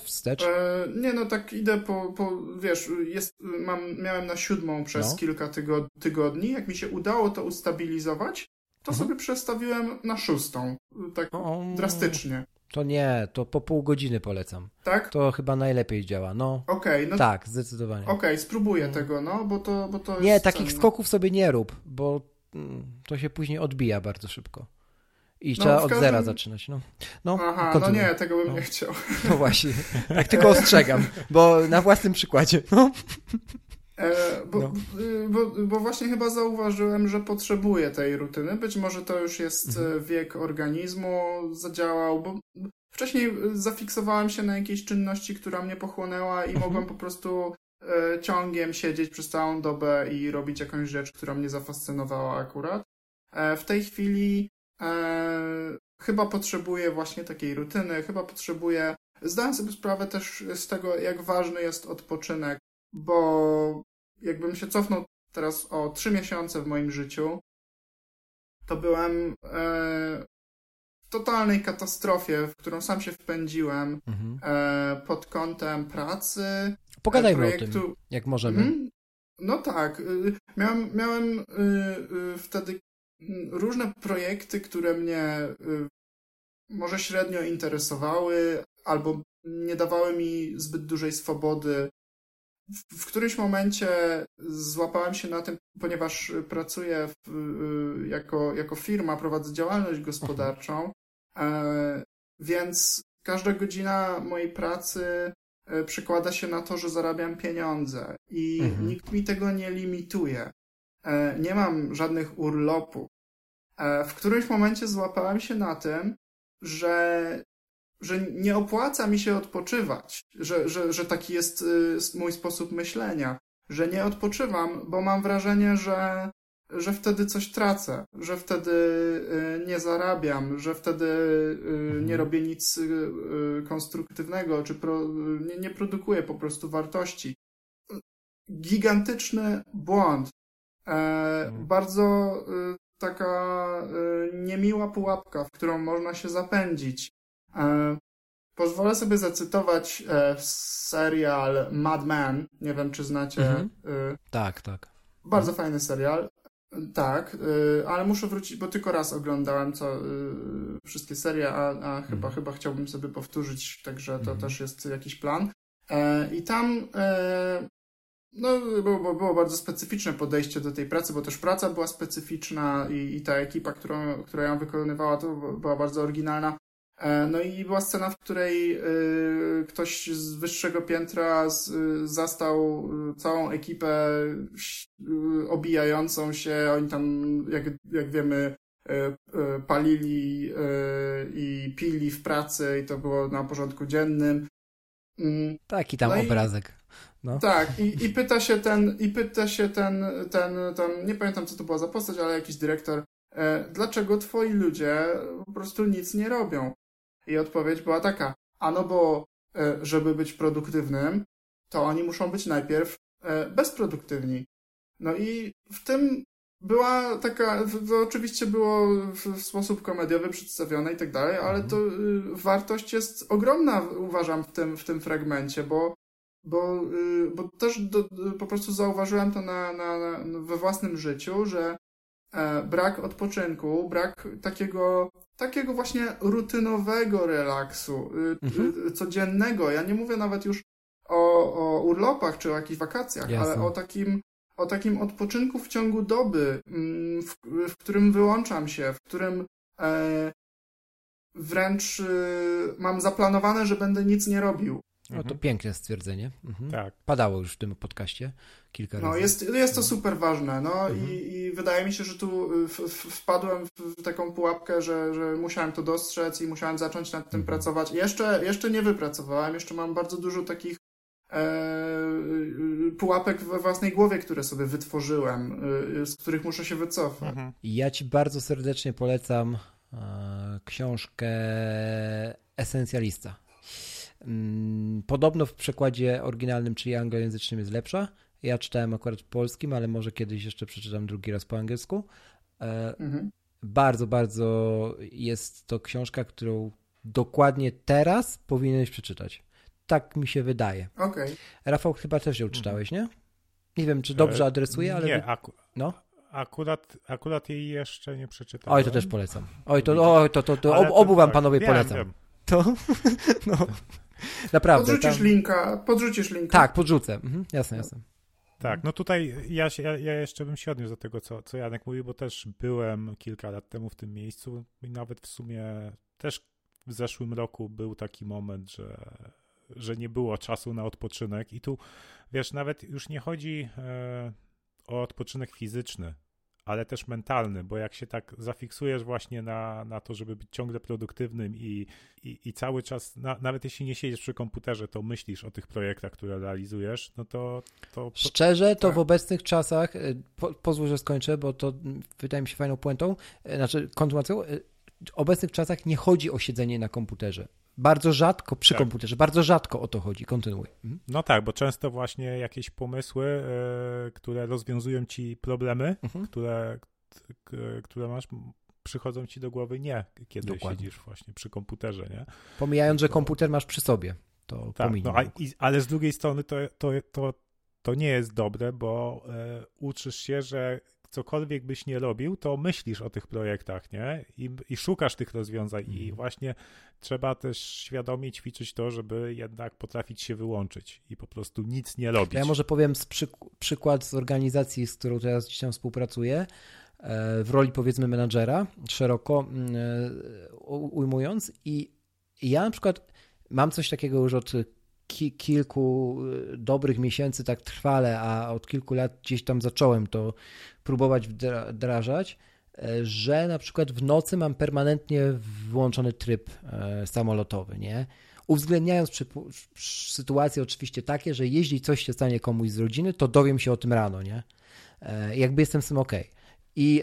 wstecz? E, nie, no tak idę po, po wiesz, jest, mam, miałem na siódmą przez no. kilka tygod tygodni. Jak mi się udało to ustabilizować, to mhm. sobie przestawiłem na szóstą. Tak o, drastycznie. To nie, to po pół godziny polecam. Tak? To chyba najlepiej działa, no. Okej, okay, no. Tak, zdecydowanie. Okej, okay, spróbuję no. tego, no, bo to, bo to Nie, takich cenne. skoków sobie nie rób, bo mm, to się później odbija bardzo szybko. I no, trzeba od zera zaczynać. No, no, Aha, no nie, tego bym no. nie chciał. *laughs* No właśnie, tak tylko ostrzegam, bo na własnym przykładzie. No. E, bo, no. Bo, bo, właśnie chyba zauważyłem, że potrzebuję tej rutyny. Być może to już jest mhm. E, wiek organizmu, zadziałał, bo wcześniej zafiksowałem się na jakiejś czynności, która mnie pochłonęła i mhm. mogłem po prostu e, ciągiem siedzieć przez całą dobę i robić jakąś rzecz, która mnie zafascynowała akurat. E, w tej chwili E, chyba potrzebuję właśnie takiej rutyny, chyba potrzebuję. Zdałem sobie sprawę też z tego, jak ważny jest odpoczynek, bo jakbym się cofnął teraz o trzy miesiące w moim życiu, to byłem e, w totalnej katastrofie, w którą sam się wpędziłem mhm. e, pod kątem pracy. Pogadajmy projektu. o tym, jak możemy. Mhm. No tak. Y, miałem, miałem y, y, wtedy różne projekty, które mnie y, może średnio interesowały albo nie dawały mi zbyt dużej swobody. W, w którymś momencie złapałem się na tym, ponieważ pracuję w, y, jako, jako firma, prowadzę działalność gospodarczą, e, więc każda godzina mojej pracy e, przekłada się na to, że zarabiam pieniądze i mhm. nikt mi tego nie limituje. E, nie mam żadnych urlopów. E, w którymś momencie złapałem się na tym, że, że nie opłaca mi się odpoczywać, że, że, że taki jest y, mój sposób myślenia, że nie odpoczywam, bo mam wrażenie, że, że wtedy coś tracę, że wtedy y, nie zarabiam, że wtedy y, nie mhm. robię nic konstruktywnego, czy pro, nie, nie produkuję po prostu wartości. Gigantyczny błąd. E, mhm. Bardzo taka niemiła pułapka, w którą można się zapędzić. E, pozwolę sobie zacytować e, serial Mad Men. Nie wiem, czy znacie. Mhm. E, tak, tak. Bardzo mhm. fajny serial. Tak, ale muszę wrócić, bo tylko raz oglądałem co, wszystkie serie, a, a chyba, mhm. chyba chciałbym sobie powtórzyć, także to mhm. też jest jakiś plan. I tam no, było, było bardzo specyficzne podejście do tej pracy, bo też praca była specyficzna i, i ta ekipa, którą, która ją wykonywała, to była bardzo oryginalna. E, no i była scena, w której e, ktoś z wyższego piętra zastał e, całą ekipę obijającą się. Oni tam, jak, jak wiemy, palili i pili w pracy i to było na porządku dziennym. Mm. Taki tam no obrazek. No. Tak, i, i pyta się ten, i pyta się ten, ten, ten, nie pamiętam co to była za postać, ale jakiś dyrektor, dlaczego twoi ludzie po prostu nic nie robią? I odpowiedź była taka, a no bo e, żeby być produktywnym, to oni muszą być najpierw e, bezproduktywni. No i w tym była taka, to oczywiście było w, sposób komediowy przedstawione i tak dalej, ale mhm. to y, wartość jest ogromna, uważam, w tym, w tym fragmencie, bo, bo, y, bo też do, po prostu zauważyłem to na, na, na, we własnym życiu, że e, brak odpoczynku, brak takiego takiego właśnie rutynowego relaksu, y, mhm. codziennego. Ja nie mówię nawet już o, o urlopach czy o jakichś wakacjach, Jasne. ale o takim, o takim odpoczynku w ciągu doby, mm, w, w którym wyłączam się, w którym e, wręcz e, mam zaplanowane, że będę nic nie robił. No to piękne stwierdzenie. Mhm. Tak. Padało już w tym podcaście kilka no, razy. Jest, jest to super ważne, no mhm. i, i, wydaje mi się, że tu w, w, wpadłem w taką pułapkę, że, że musiałem to dostrzec i musiałem zacząć nad tym mhm. pracować. Jeszcze, jeszcze nie wypracowałem, jeszcze mam bardzo dużo takich e, pułapek we własnej głowie, które sobie wytworzyłem, e, z których muszę się wycofać. Mhm. Ja ci bardzo serdecznie polecam e, książkę Esencjalista podobno w przekładzie oryginalnym, czyli anglojęzycznym jest lepsza. Ja czytałem akurat w polskim, ale może kiedyś jeszcze przeczytam drugi raz po angielsku. E, mhm. Bardzo, bardzo jest to książka, którą dokładnie teraz powinieneś przeczytać. Tak mi się wydaje. Okay. Rafał, chyba też ją czytałeś, nie? Nie wiem, czy dobrze e, adresuję, ale... Nie, aku no? akurat, akurat jej jeszcze nie przeczytałem. Oj, to też polecam. Oj, to, oj, to, to, to, to obu wam tak, panowie polecam. Wiem. To? *laughs* No. *laughs* Naprawdę. Podrzucisz tam... linka, podrzucisz linka. Tak, podrzucę. Mhm, jasne, jasne. Tak, no tutaj ja, się, ja, ja, jeszcze bym się odniósł do tego, co, co Janek mówił, bo też byłem kilka lat temu w tym miejscu i nawet w sumie też w zeszłym roku był taki moment, że, że nie było czasu na odpoczynek i tu, wiesz, nawet już nie chodzi e, o odpoczynek fizyczny, ale też mentalny, bo jak się tak zafiksujesz właśnie na, na to, żeby być ciągle produktywnym i, i, i cały czas, na, nawet jeśli nie siedzisz przy komputerze, to myślisz o tych projektach, które realizujesz, no to... to Szczerze, to tak. w obecnych czasach, y, po, pozwól, że skończę, bo to wydaje mi się fajną puentą, y, znaczy kontynuacją, y, w obecnych czasach nie chodzi o siedzenie na komputerze. Bardzo rzadko przy tak. komputerze, bardzo rzadko o to chodzi. Kontynuuj. Mhm. No tak, bo często właśnie jakieś pomysły, y, które rozwiązują ci problemy, mhm. które, które masz, przychodzą ci do głowy nie, kiedy Dokładnie. siedzisz właśnie przy komputerze, nie? Pomijając, że komputer masz przy sobie, to tak, no, a, i, ale z drugiej strony to, to, to, to nie jest dobre, bo y, uczysz się, że cokolwiek byś nie robił, to myślisz o tych projektach, nie? I, i szukasz tych rozwiązań i mhm. właśnie trzeba też świadomie ćwiczyć to, żeby jednak potrafić się wyłączyć i po prostu nic nie robić. Ja może powiem z przyk przykład z organizacji, z którą teraz dzisiaj współpracuję, e, w roli powiedzmy menadżera, szeroko mm, e, ujmując i ja na przykład mam coś takiego już od ki kilku y, dobrych miesięcy tak trwale, a od kilku lat gdzieś tam zacząłem to próbować wdrażać, że na przykład w nocy mam permanentnie włączony tryb samolotowy, nie? Uwzględniając przy, przy, sytuacje oczywiście takie, że jeśli coś się stanie komuś z rodziny, to dowiem się o tym rano, nie? Jakby jestem z tym ok. I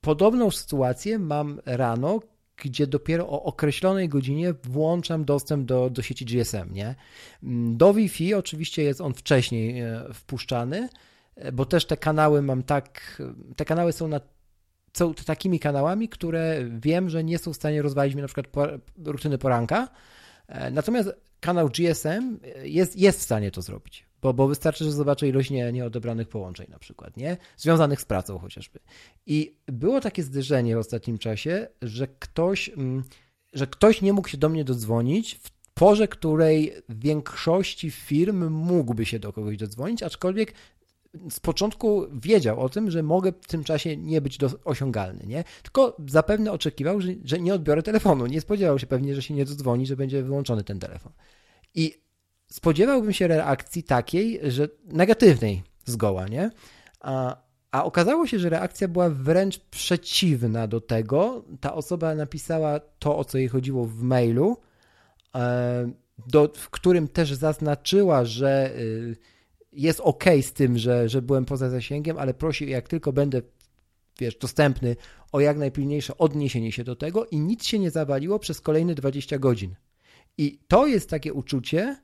podobną sytuację mam rano, gdzie dopiero o określonej godzinie włączam dostęp do, do sieci GSM, nie? Mm, do Wi-Fi oczywiście jest on wcześniej e, wpuszczany, e, bo też te kanały mam tak, te kanały są na są takimi kanałami, które wiem, że nie są w stanie rozwalić mi na przykład rutyny poranka, e, natomiast kanał GSM jest, jest w stanie to zrobić, bo, bo wystarczy, że zobaczę ilość nie, nieodebranych połączeń na przykład, nie? Związanych z pracą chociażby. I było takie zderzenie w ostatnim czasie, że ktoś, mm, że ktoś nie mógł się do mnie dodzwonić w porze, której w większości firm mógłby się do kogoś dodzwonić, aczkolwiek z początku wiedział o tym, że mogę w tym czasie nie być do, osiągalny, nie? Tylko zapewne oczekiwał, że, że nie odbiorę telefonu. Nie spodziewał się pewnie, że się nie dodzwoni, że będzie wyłączony ten telefon. I spodziewałbym się reakcji takiej, że negatywnej zgoła, nie? A, a okazało się, że reakcja była wręcz przeciwna do tego. Ta osoba napisała to, o co jej chodziło w mailu, e, do, w którym też zaznaczyła, że y, jest ok z tym, że, że byłem poza zasięgiem, ale prosi, jak tylko będę wiesz, dostępny, o jak najpilniejsze odniesienie się do tego i nic się nie zawaliło przez kolejne 20 godzin. I to jest takie uczucie,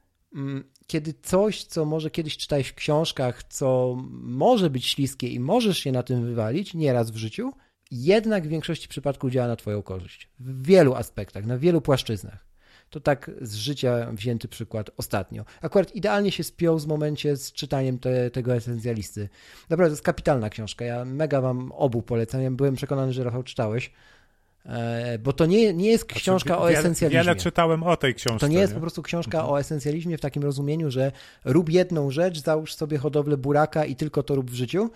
kiedy coś, co może kiedyś czytałeś w książkach, co może być śliskie i możesz się na tym wywalić nieraz w życiu, jednak w większości przypadków działa na Twoją korzyść. W wielu aspektach, na wielu płaszczyznach. To tak z życia wzięty przykład ostatnio. Akurat idealnie się spiął z momencie z czytaniem te, tego esencjalisty. Naprawdę, to jest kapitalna książka. Ja mega Wam obu polecam. Ja byłem przekonany, że Rafał czytałeś. E, bo to nie, nie jest książka znaczy, o esencjalizmie. Wiele czytałem o tej książce. To nie jest nie? po prostu książka mhm. o esencjalizmie w takim rozumieniu, że rób jedną rzecz, załóż sobie hodowlę buraka i tylko to rób w życiu,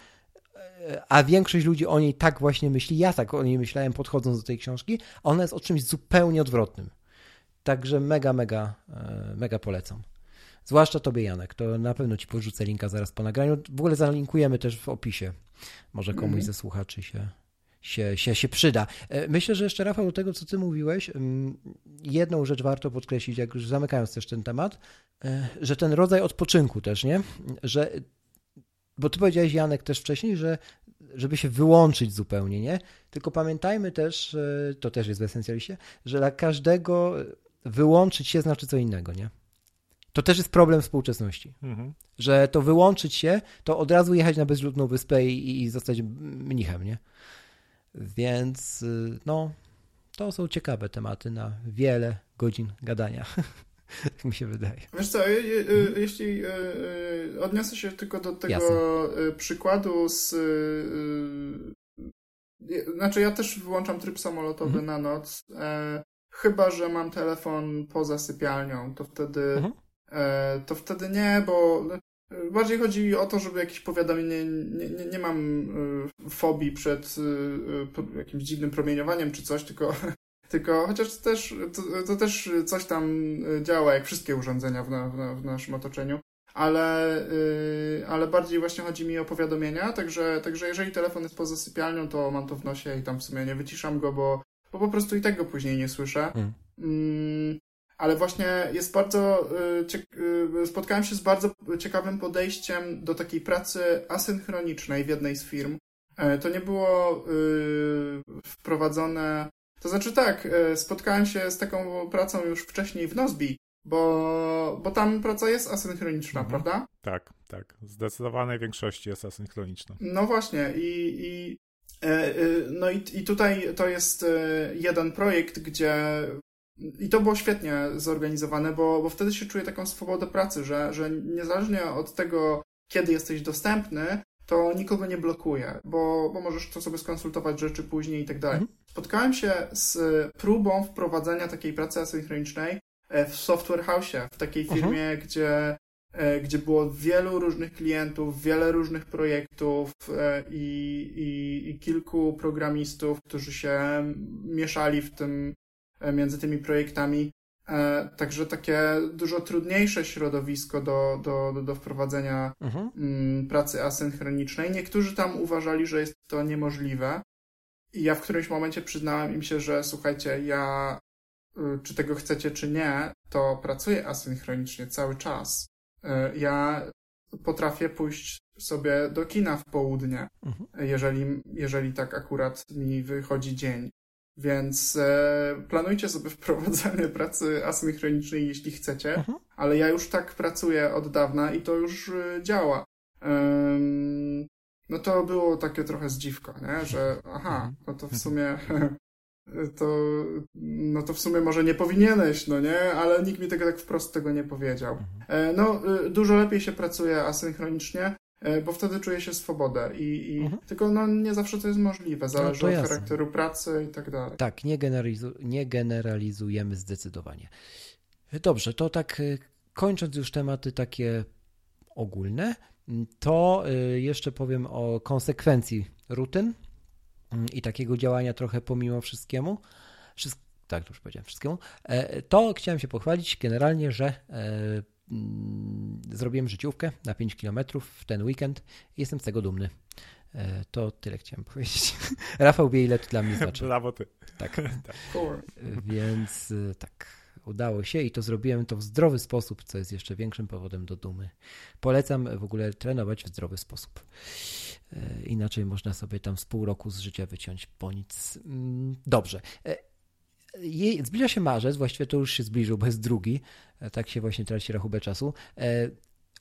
e, a większość ludzi o niej tak właśnie myśli. Ja tak o niej myślałem podchodząc do tej książki. Ona jest o czymś zupełnie odwrotnym. Także mega, mega, e, mega polecam. Zwłaszcza tobie, Janek. To na pewno ci porzucę linka zaraz po nagraniu. W ogóle zalinkujemy też w opisie. Może komuś mm. ze słuchaczy się się, się, się przyda. E, myślę, że jeszcze Rafał, do tego, co ty mówiłeś, mm, jedną rzecz warto podkreślić, jak już zamykając też ten temat, e, że ten rodzaj odpoczynku też, nie? Że, bo ty powiedziałeś, Janek, też wcześniej, że żeby się wyłączyć zupełnie, nie? Tylko pamiętajmy też, to też jest w esencjaliście, że dla każdego wyłączyć się znaczy co innego, nie? To też jest problem współczesności. Mhm. Że to wyłączyć się, to od razu jechać na bezludną wyspę i, i zostać mnichem, nie? Więc y, no, to są ciekawe tematy na wiele godzin gadania. *laughs* tak mi się wydaje. Wiesz co, mhm. jeśli odniosę się tylko do tego Jasne. przykładu z. Znaczy, ja też wyłączam tryb samolotowy mhm. na noc. E, chyba, że mam telefon poza sypialnią, to wtedy. Mhm. E, to wtedy nie, bo Bardziej chodzi o to, żeby jakieś powiadomienie, nie, nie, nie mam y, fobii przed y, y, jakimś dziwnym promieniowaniem czy coś, tylko, *laughs* tylko chociaż to też, to, to też coś tam działa, jak wszystkie urządzenia w, na, w, naszym otoczeniu, ale, ale bardziej właśnie chodzi mi o powiadomienia, także, także jeżeli telefon jest poza sypialnią, to mam to w nosie i tam w sumie nie wyciszam go, bo, bo po prostu i tak go później nie słyszę. Mm. Mm, ale właśnie jest bardzo. Y, y, spotkałem się z bardzo ciekawym podejściem do takiej pracy asynchronicznej w jednej z firm. E, to nie było y, wprowadzone. To znaczy tak, e, spotkałem się z taką pracą już wcześniej w Nozbi, bo, bo tam praca jest asynchroniczna, mhm. prawda? Tak, tak. W zdecydowanej większości jest asynchroniczna. No właśnie i, i e, no i, i tutaj to jest jeden projekt, gdzie i to było świetnie zorganizowane, bo, bo wtedy się czuję taką swobodę pracy, że, że niezależnie od tego, kiedy jesteś dostępny, to nikogo nie blokuje, bo, bo możesz to sobie skonsultować rzeczy później i tak dalej. Mhm. Spotkałem się z próbą wprowadzenia takiej pracy asynchronicznej e, w Software House, w takiej mhm. firmie, gdzie, e, gdzie było wielu różnych klientów, wiele różnych projektów e, i, i, i kilku programistów, którzy się mieszali w tym między tymi projektami. E, także takie dużo trudniejsze środowisko do, do, do wprowadzenia mhm. Mm, pracy asynchronicznej. Niektórzy tam uważali, że jest to niemożliwe. I ja w którymś momencie przyznałem im się, że słuchajcie, ja y, czy tego chcecie, czy nie, to pracuję asynchronicznie cały czas. Y, ja potrafię pójść sobie do kina w południe, mhm. jeżeli, jeżeli tak akurat mi wychodzi dzień. Więc e, planujcie sobie wprowadzanie pracy asynchronicznej, jeśli chcecie, mhm. ale ja już tak pracuję od dawna i to już e, działa. Ehm, no to było takie trochę zdziwko, nie? że aha, mhm. no to w sumie *laughs* to, no to w sumie może nie powinieneś, no nie? Ale nikt mi tego tak wprost tego nie powiedział. Mhm. E, no, y, dużo lepiej się pracuje asynchronicznie, e, bo wtedy czuję się swobodę i, i mhm. tylko no nie zawsze to jest możliwe, zależy no od charakteru pracy i tak dalej. Tak, nie, generalizu nie generalizujemy zdecydowanie. Dobrze, to tak y, kończąc już tematy takie ogólne, to y, jeszcze powiem o konsekwencji rutyn i takiego działania trochę pomimo wszystkiemu. Tak, już powiedziałem wszystkiemu. E, to chciałem się pochwalić generalnie, że e, zrobiłem życiówkę na 5 km w ten weekend i jestem z tego dumny. E, to tyle chciałem powiedzieć. *laughs* Rafał wie, ile to dla mnie znaczy. Brawo ty. Tak. *laughs* tak. Więc tak udało się i to zrobiłem to w zdrowy sposób, co jest jeszcze większym powodem do dumy. Polecam w ogóle trenować w zdrowy sposób. E, inaczej można sobie tam z pół roku z życia wyciąć po nic. Mm, dobrze. E, zbliża się marzec, właściwie to już się zbliżył, bo jest drugi. E, tak się właśnie traci rachubę czasu.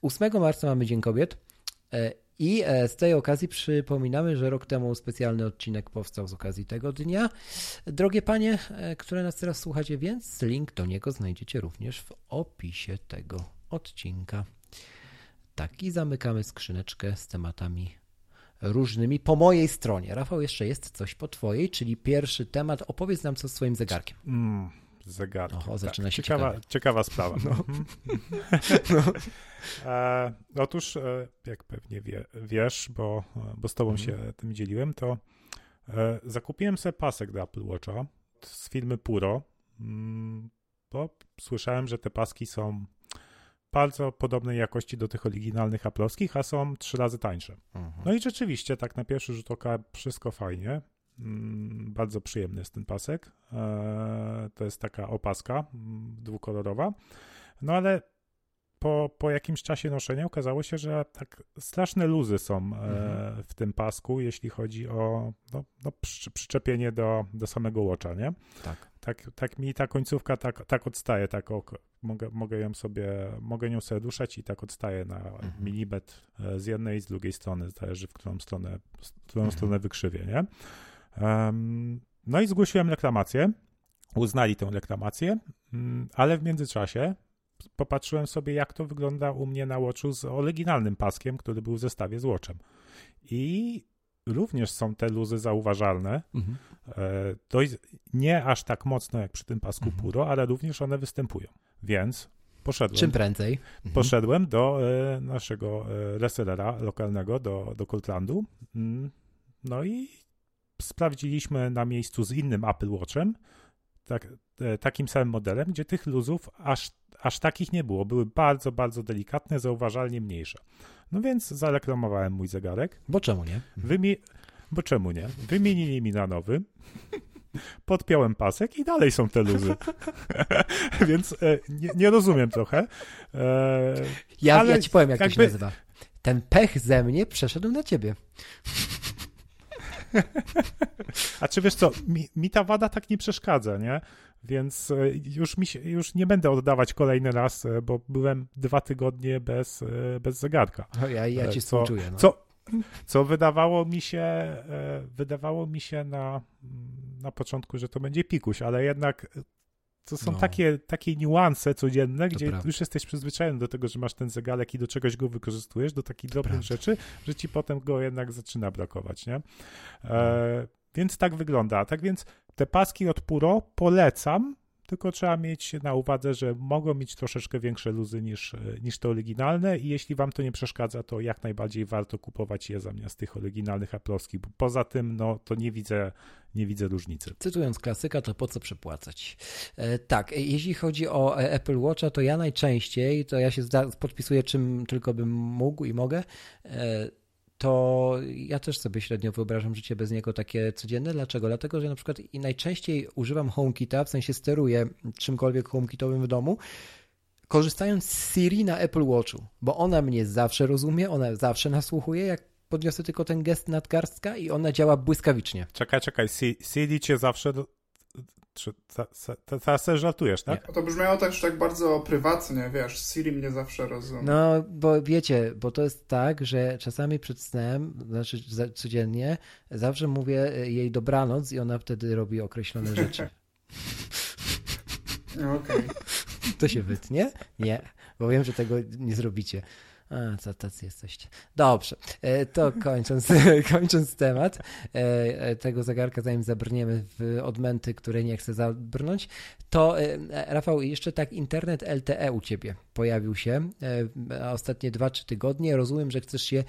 8 marca mamy Dzień Kobiet i e, z tej okazji przypominamy, że rok temu specjalny odcinek powstał z okazji tego dnia. Drogie panie, e, które nas teraz słuchacie, więc link do niego znajdziecie również w opisie tego odcinka. Tak, i zamykamy skrzyneczkę z tematami różnymi po mojej stronie. Rafał, jeszcze jest coś po twojej, czyli pierwszy temat. Opowiedz nam co z swoim zegarkiem. Mm, zegarkiem. Oho, zaczyna tak, się ciekawa, ciekawa sprawa. No. Mhm. *laughs* no. E, otóż, e, jak pewnie wie, wiesz, bo, bo z tobą mhm. się tym dzieliłem, to e, zakupiłem sobie pasek do Apple Watcha z firmy Puro, mm, bo słyszałem, że te paski są bardzo podobnej jakości do tych oryginalnych aplowskich, a są trzy razy tańsze. Mhm. No i rzeczywiście, tak na pierwszy rzut oka wszystko fajnie. Mm, bardzo przyjemny jest ten pasek. E, to jest taka opaska mm, dwukolorowa. No ale po, po jakimś czasie noszenia okazało się, że tak straszne luzy są e, mhm. w tym pasku, jeśli chodzi o no, no przyczepienie do, do samego watcha, nie? Tak. Tak, tak mi ta końcówka tak, tak odstaje, tak o, mogę, mogę ją sobie, mogę nią sobie duszać i tak odstaje na mhm. milimetr e, z jednej i z drugiej strony, zależy w którą stronę, w którą mhm. stronę wykrzywię, nie? Um, no i zgłosiłem reklamację, uznali tę reklamację, mm, ale w międzyczasie popatrzyłem sobie, jak to wygląda u mnie na Watchu z oryginalnym paskiem, który był w zestawie z Watchem. I również są te luzy zauważalne. Mhm. E, nie aż tak mocno jak przy tym pasku mhm. Puro, ale również one występują. Więc poszedłem. Czym prędzej. Mhm. Poszedłem do e, naszego e, resellera lokalnego, do, do Cortlandu. Mm, no i sprawdziliśmy na miejscu z innym Apple Watchem, tak, takim samym modelem, gdzie tych luzów aż aż takich nie było. Były bardzo, bardzo delikatne, zauważalnie mniejsze. No więc zareklamowałem mój zegarek. Bo czemu nie? Wymie... Bo czemu nie? Wymienili mi na nowy. Podpiąłem pasek i dalej są te luzy. *laughs* więc e, nie, nie, rozumiem trochę. E, ja, ale ja ci powiem, jak jakby... to się nazywa. Ten pech ze mnie przeszedł na ciebie. A czy wiesz co, mi, mi, ta wada tak nie przeszkadza, nie? Więc e, już, mi się, już nie będę oddawać kolejny raz, e, bo byłem dwa tygodnie bez, e, bez zegarka. No ja, ja ci współczuję. No. Co, co wydawało mi się, wydawało mi się na, na początku, że to będzie pikuś, ale jednak to są no. takie, takie niuanse codzienne, to gdzie prawda. już jesteś przyzwyczajony do tego, że masz ten zegarek i do czegoś go wykorzystujesz, do takich drobnych rzeczy, że ci potem go jednak zaczyna brakować, nie? E, więc tak wygląda. Tak więc te paski od Puro polecam, tylko trzeba mieć na uwadze, że mogą mieć troszeczkę większe luzy niż, niż te oryginalne i jeśli wam to nie przeszkadza, to jak najbardziej warto kupować je zamiast tych oryginalnych Apple'owskich, bo poza tym, no, to nie widzę, nie widzę różnicy. Cytując klasyka, to po co przepłacać? E, tak, e, jeśli chodzi o e, Apple Watcha, to ja najczęściej, to ja się podpisuję czym tylko bym mógł i mogę, e, to ja też sobie średnio wyobrażam życie bez niego takie codzienne. Dlaczego? Dlatego, że na przykład i najczęściej używam HomeKita, w sensie steruję czymkolwiek HomeKitowym w domu, korzystając z Siri na Apple Watchu, bo ona mnie zawsze rozumie, ona zawsze nasłuchuje, jak podniosę tylko ten gest nadgarstka i ona działa błyskawicznie. Czekaj, czekaj, Siri cię zawsze teraz też żartujesz, tak? Nie. To brzmiało też tak bardzo prywatnie, wiesz, Siri mnie zawsze rozumie. No, bo wiecie, bo to jest tak, że czasami przed snem, znaczy codziennie, zawsze mówię jej dobranoc i ona wtedy robi określone rzeczy. *laughs* *laughs* Okej. Okay. To się wytnie? Nie, bo wiem, że tego nie zrobicie. A, co tacy jesteście. Dobrze, e, to kończąc, *laughs* kończąc temat e, e, tego zegarka, zanim zabrniemy w odmęty, które nie chcę zabrnąć, to Rafał, jeszcze tak internet LTE u ciebie pojawił się ostatnie 2-3 tygodnie. Rozumiem, że chcesz się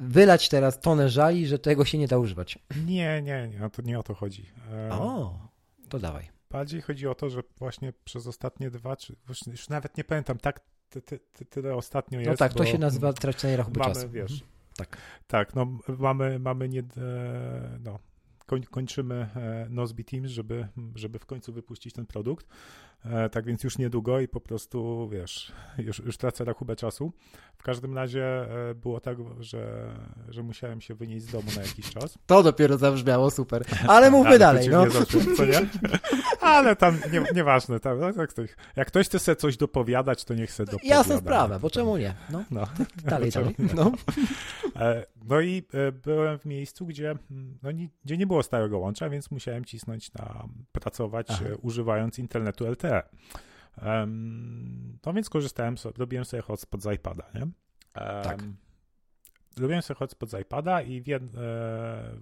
wylać teraz tonę żali, że tego się nie da używać. Nie, nie, nie, to nie o to chodzi. O, to dawaj. Bardziej chodzi o to, że właśnie przez ostatnie dwa, czy już nawet nie pamiętam, tak ty, ty, ty, tyle ostatnio no jest. No tak, to się nazywa tracenie rachunku mamy, czasu. Wiesz, mhm. tak. tak, no mamy, mamy nie, e, no, kończymy e, Nozbe Teams, żeby, żeby w końcu wypuścić ten produkt. E, tak więc już niedługo i po prostu, wiesz, już, już tracę rachubę czasu. W każdym razie e, było tak, że, że musiałem się wynieść z domu na jakiś czas. *laughs* To dopiero zabrzmiało super. *laughs* Ale mówmy dalej, no. co nie? *laughs* Ale tam nie, nieważne. Tam, no, jak, ktoś, jak ktoś chce sobie coś dopowiadać, to niech chce dopowiada. Jasna sprawa, bo czemu nie? No, no. Dalej, dalej. No. no i byłem w miejscu, gdzie, no, gdzie nie było stałego łącza, więc musiałem cisnąć na pracować, Aha. używając internetu LTE. Um, no więc korzystałem, sobie, robiłem sobie hotspot z iPada, nie? Um, tak. Robiłem sobie hotspot z iPada i w, jed, e,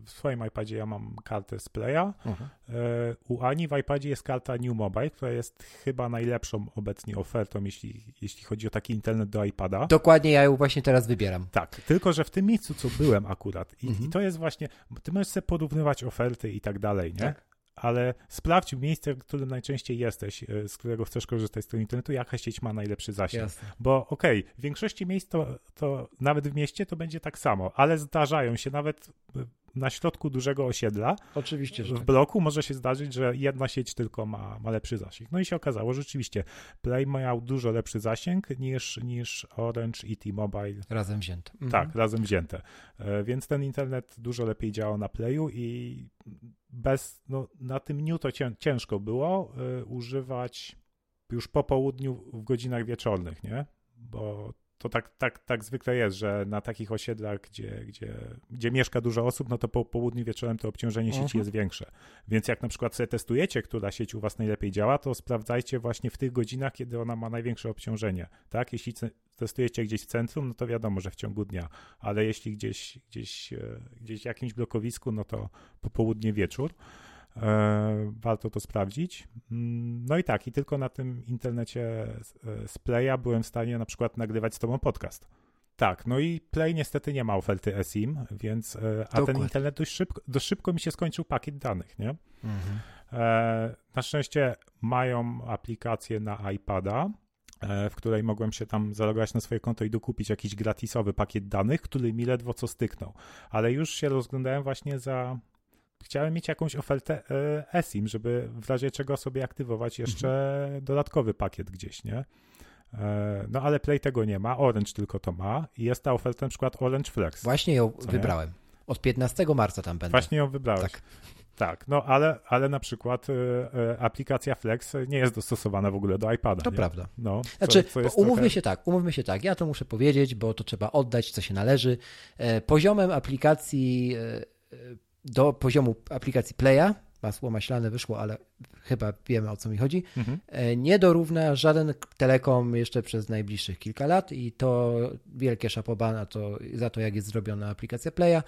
w swoim iPadzie ja mam kartę Playa. Uh-huh. E, u Ani w iPadzie jest karta New Mobile, która jest chyba najlepszą obecnie ofertą, jeśli, jeśli chodzi o taki internet do iPada. Dokładnie, ja ją właśnie teraz wybieram. Tak, tylko że w tym miejscu, co byłem akurat, i, i mhm. to jest właśnie, ty możesz sobie porównywać oferty i tak dalej, nie? Tak ale sprawdź miejsce, w którym najczęściej jesteś, e, z którego chcesz korzystać z tego internetu, jaka sieć ma najlepszy zasięg. Jasne. Bo okej, okay, w większości miejsc to, to nawet w mieście to będzie tak samo, ale zdarzają się nawet e, na środku dużego osiedla. Oczywiście, W tak. bloku może się zdarzyć, że jedna sieć tylko ma, ma lepszy zasięg. No i się okazało, że rzeczywiście Play miał dużo lepszy zasięg niż, niż Orange i T-Mobile. Razem wzięte. Mhm. Tak, razem wzięte. E, więc ten internet dużo lepiej działał na Playu i bez, no, na tym dniu to ciężko było y, używać już po południu w godzinach wieczornych, nie? Bo to tak, tak, tak zwykle jest, że na takich osiedlach, gdzie, gdzie, gdzie mieszka dużo osób, no to po południu wieczorem to obciążenie sieci uh-huh. jest większe. Więc jak na przykład sobie testujecie, która sieć u was najlepiej działa, to sprawdzajcie właśnie w tych godzinach, kiedy ona ma największe obciążenie. Tak? Jeśli testujecie gdzieś w centrum, no to wiadomo, że w ciągu dnia, ale jeśli gdzieś, gdzieś, e, gdzieś w jakimś blokowisku, no to popołudnie wieczór. E, warto to sprawdzić. Mm, no i tak, i tylko na tym internecie z Playa byłem w stanie na przykład nagrywać z tobą podcast. Tak, no i Play niestety nie ma oferty eSIM, więc, e, a ten internet dość szybko, dość szybko mi się skończył pakiet danych, nie? Mhm. E, na szczęście mają aplikację na iPada, w której mogłem się tam zalogować na swoje konto i dokupić jakiś gratisowy pakiet danych, który mi ledwo co styknął. Ale już się rozglądałem właśnie za chciałem mieć jakąś ofertę e, eSIM, żeby w razie czego sobie aktywować jeszcze mhm. dodatkowy pakiet gdzieś, nie? E, no ale Play tego nie ma, Orange tylko to ma i jest ta oferta na przykład Orange Flex. Właśnie ją wybrałem. Nie? Od 15 marca tam będę. Właśnie ją wybrałeś. Tak. Tak, no ale, ale na przykład y, y, aplikacja Flex nie jest dostosowana w ogóle do iPada. To nie? prawda. No, znaczy, co, co umówmy trochę... się tak, umówmy się tak, ja to muszę powiedzieć, bo to trzeba oddać, co się należy. Poziomem aplikacji do poziomu aplikacji Playa, masło maślane wyszło, ale chyba wiemy o co mi chodzi, mhm. E, nie dorówna żaden telekom jeszcze przez najbliższych kilka lat i to wielkie szapoba to, za to, jak jest zrobiona aplikacja Playa.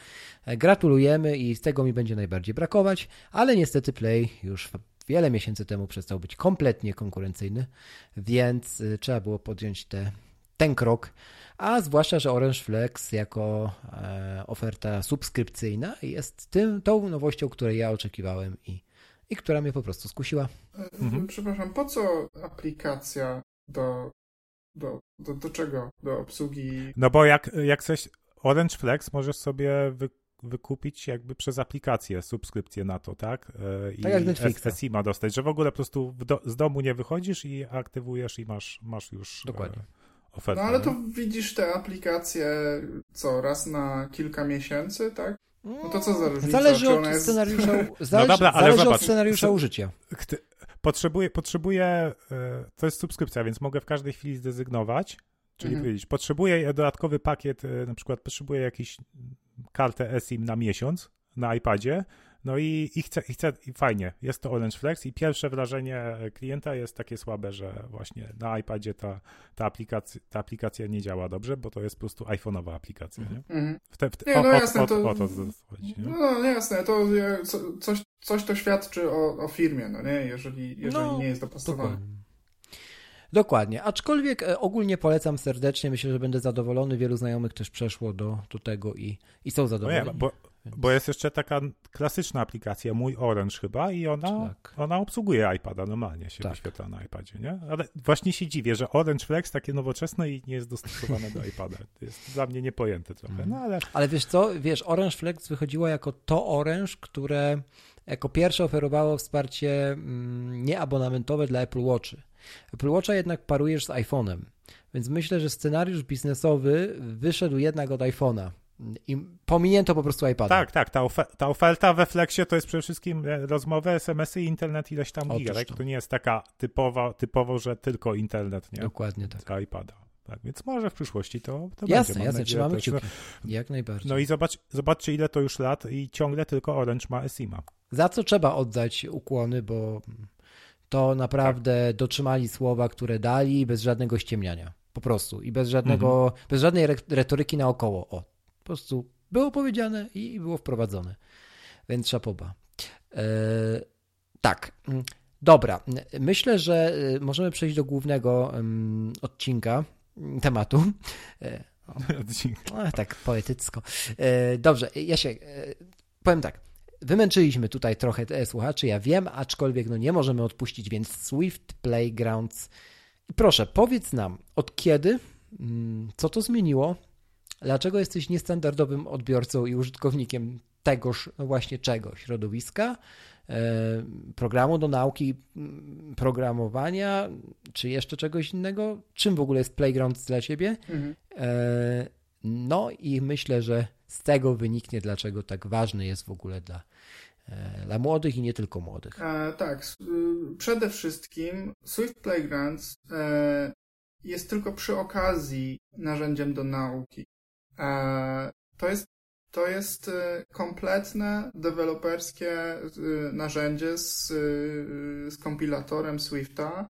E, gratulujemy i z tego mi będzie najbardziej brakować, ale niestety Play już wiele miesięcy temu przestał być kompletnie konkurencyjny, więc e, trzeba było podjąć te, ten krok a zwłaszcza, że Orange Flex jako e, oferta subskrypcyjna jest tym, tą nowością, której ja oczekiwałem i, i która mnie po prostu skusiła. Mhm. Przepraszam, po co aplikacja do, do, do, do czego? Do obsługi? No bo jak, jak coś Orange Flex możesz sobie wy, wykupić jakby przez aplikację, subskrypcję na to, tak? I tak jak Netflixa. SIMA dostać, że w ogóle po prostu do, z domu nie wychodzisz i aktywujesz i masz, masz już Dokładnie. Ofertę. No ale to widzisz te aplikacje co, raz na kilka miesięcy, tak? No to co za różnica? Zależy od jest... scenariusza, *laughs* zależy, no dobra, ale zależy zobacz, od scenariusza użycia. Potrzebuję, potrzebuję, e, to jest subskrypcja, więc mogę w każdej chwili zdezygnować, czyli mhm. powiedzieć, potrzebuję dodatkowy pakiet, e, na przykład potrzebuję jakiś kartę eSIM na miesiąc na iPadzie, no i, i, chcę, i chcę, i fajnie, jest to Orange Flex i pierwsze wrażenie klienta jest takie słabe, że właśnie na iPadzie ta, ta, aplikacja, ta aplikacja nie działa dobrze, bo to jest po prostu iPhone'owa aplikacja, nie? Mm. W te, w te, nie, no o, jasne, o, to, o to chodzi, nie? No, no jasne, to coś, coś to świadczy o, o firmie, no nie? Jeżeli, jeżeli no, nie jest dopasowane. Dokładnie, aczkolwiek e, ogólnie polecam serdecznie, myślę, że będę zadowolony, wielu znajomych też przeszło do, do tego i, i są zadowoleni. No ja, bo, bo jest jeszcze taka klasyczna aplikacja, mój Orange chyba i ona, tak. ona obsługuje iPada, normalnie się tak. wyświetla na iPadzie, nie? Ale właśnie się dziwię, że Orange Flex takie nowoczesne i nie jest dostosowane do iPada. To jest dla mnie niepojęte trochę, no ale... Ale wiesz co, wiesz, Orange Flex wychodziło jako to Orange, które jako pierwsze oferowało wsparcie mm, nieabonamentowe dla Apple Watchy. Apple Watcha jednak parujesz z iPhone'em, więc myślę, że scenariusz biznesowy wyszedł jednak od iPhone'a. I pominięto po prostu iPada. Tak, tak. Ta, ofer ta oferta we Flexie to jest przede wszystkim e, rozmowy, SMS-y i internet ileś tam giga. Tak? To nie jest taka typowa, typowo, że tylko internet, nie? Dokładnie tak. iPada. Tak, więc może w przyszłości to, to jasne, będzie. Jasne, trzymamy kciuki. No, Jak najbardziej. No i zobacz, zobaczcie, ile to już lat i ciągle tylko Orange ma SIMA. Za co trzeba oddać ukłony, bo to naprawdę tak. dotrzymali słowa, które dali bez żadnego ściemniania. Po prostu. I bez żadnego, mhm. bez żadnej retoryki naokoło. O, po prostu było powiedziane i było wprowadzone. Więc szapoba. E, tak. Dobra. Myślę, że e, możemy przejść do głównego odcinka tematu. E, o, *laughs* tak poetycko. Dobrze, ja się powiem tak. Wymęczyliśmy tutaj trochę słuchaczy, ja wiem, aczkolwiek no nie możemy odpuścić, więc Swift Playgrounds. Proszę, powiedz nam, od kiedy, mm, co to zmieniło, dlaczego jesteś niestandardowym odbiorcą i użytkownikiem tegoż właśnie czego? Środowiska, e, programu do nauki mm, programowania, czy jeszcze czegoś innego? Czym w ogóle jest Playground dla ciebie? Mhm. E, no i myślę, że z tego wyniknie, dlaczego tak ważny jest w ogóle dla, dla młodych i nie tylko młodych. E, tak, y, przede wszystkim Swift Playgrounds e, jest tylko przy okazji narzędziem do nauki. E, to jest to jest e, kompletne deweloperskie e, narzędzie z, z kompilatorem Swifta.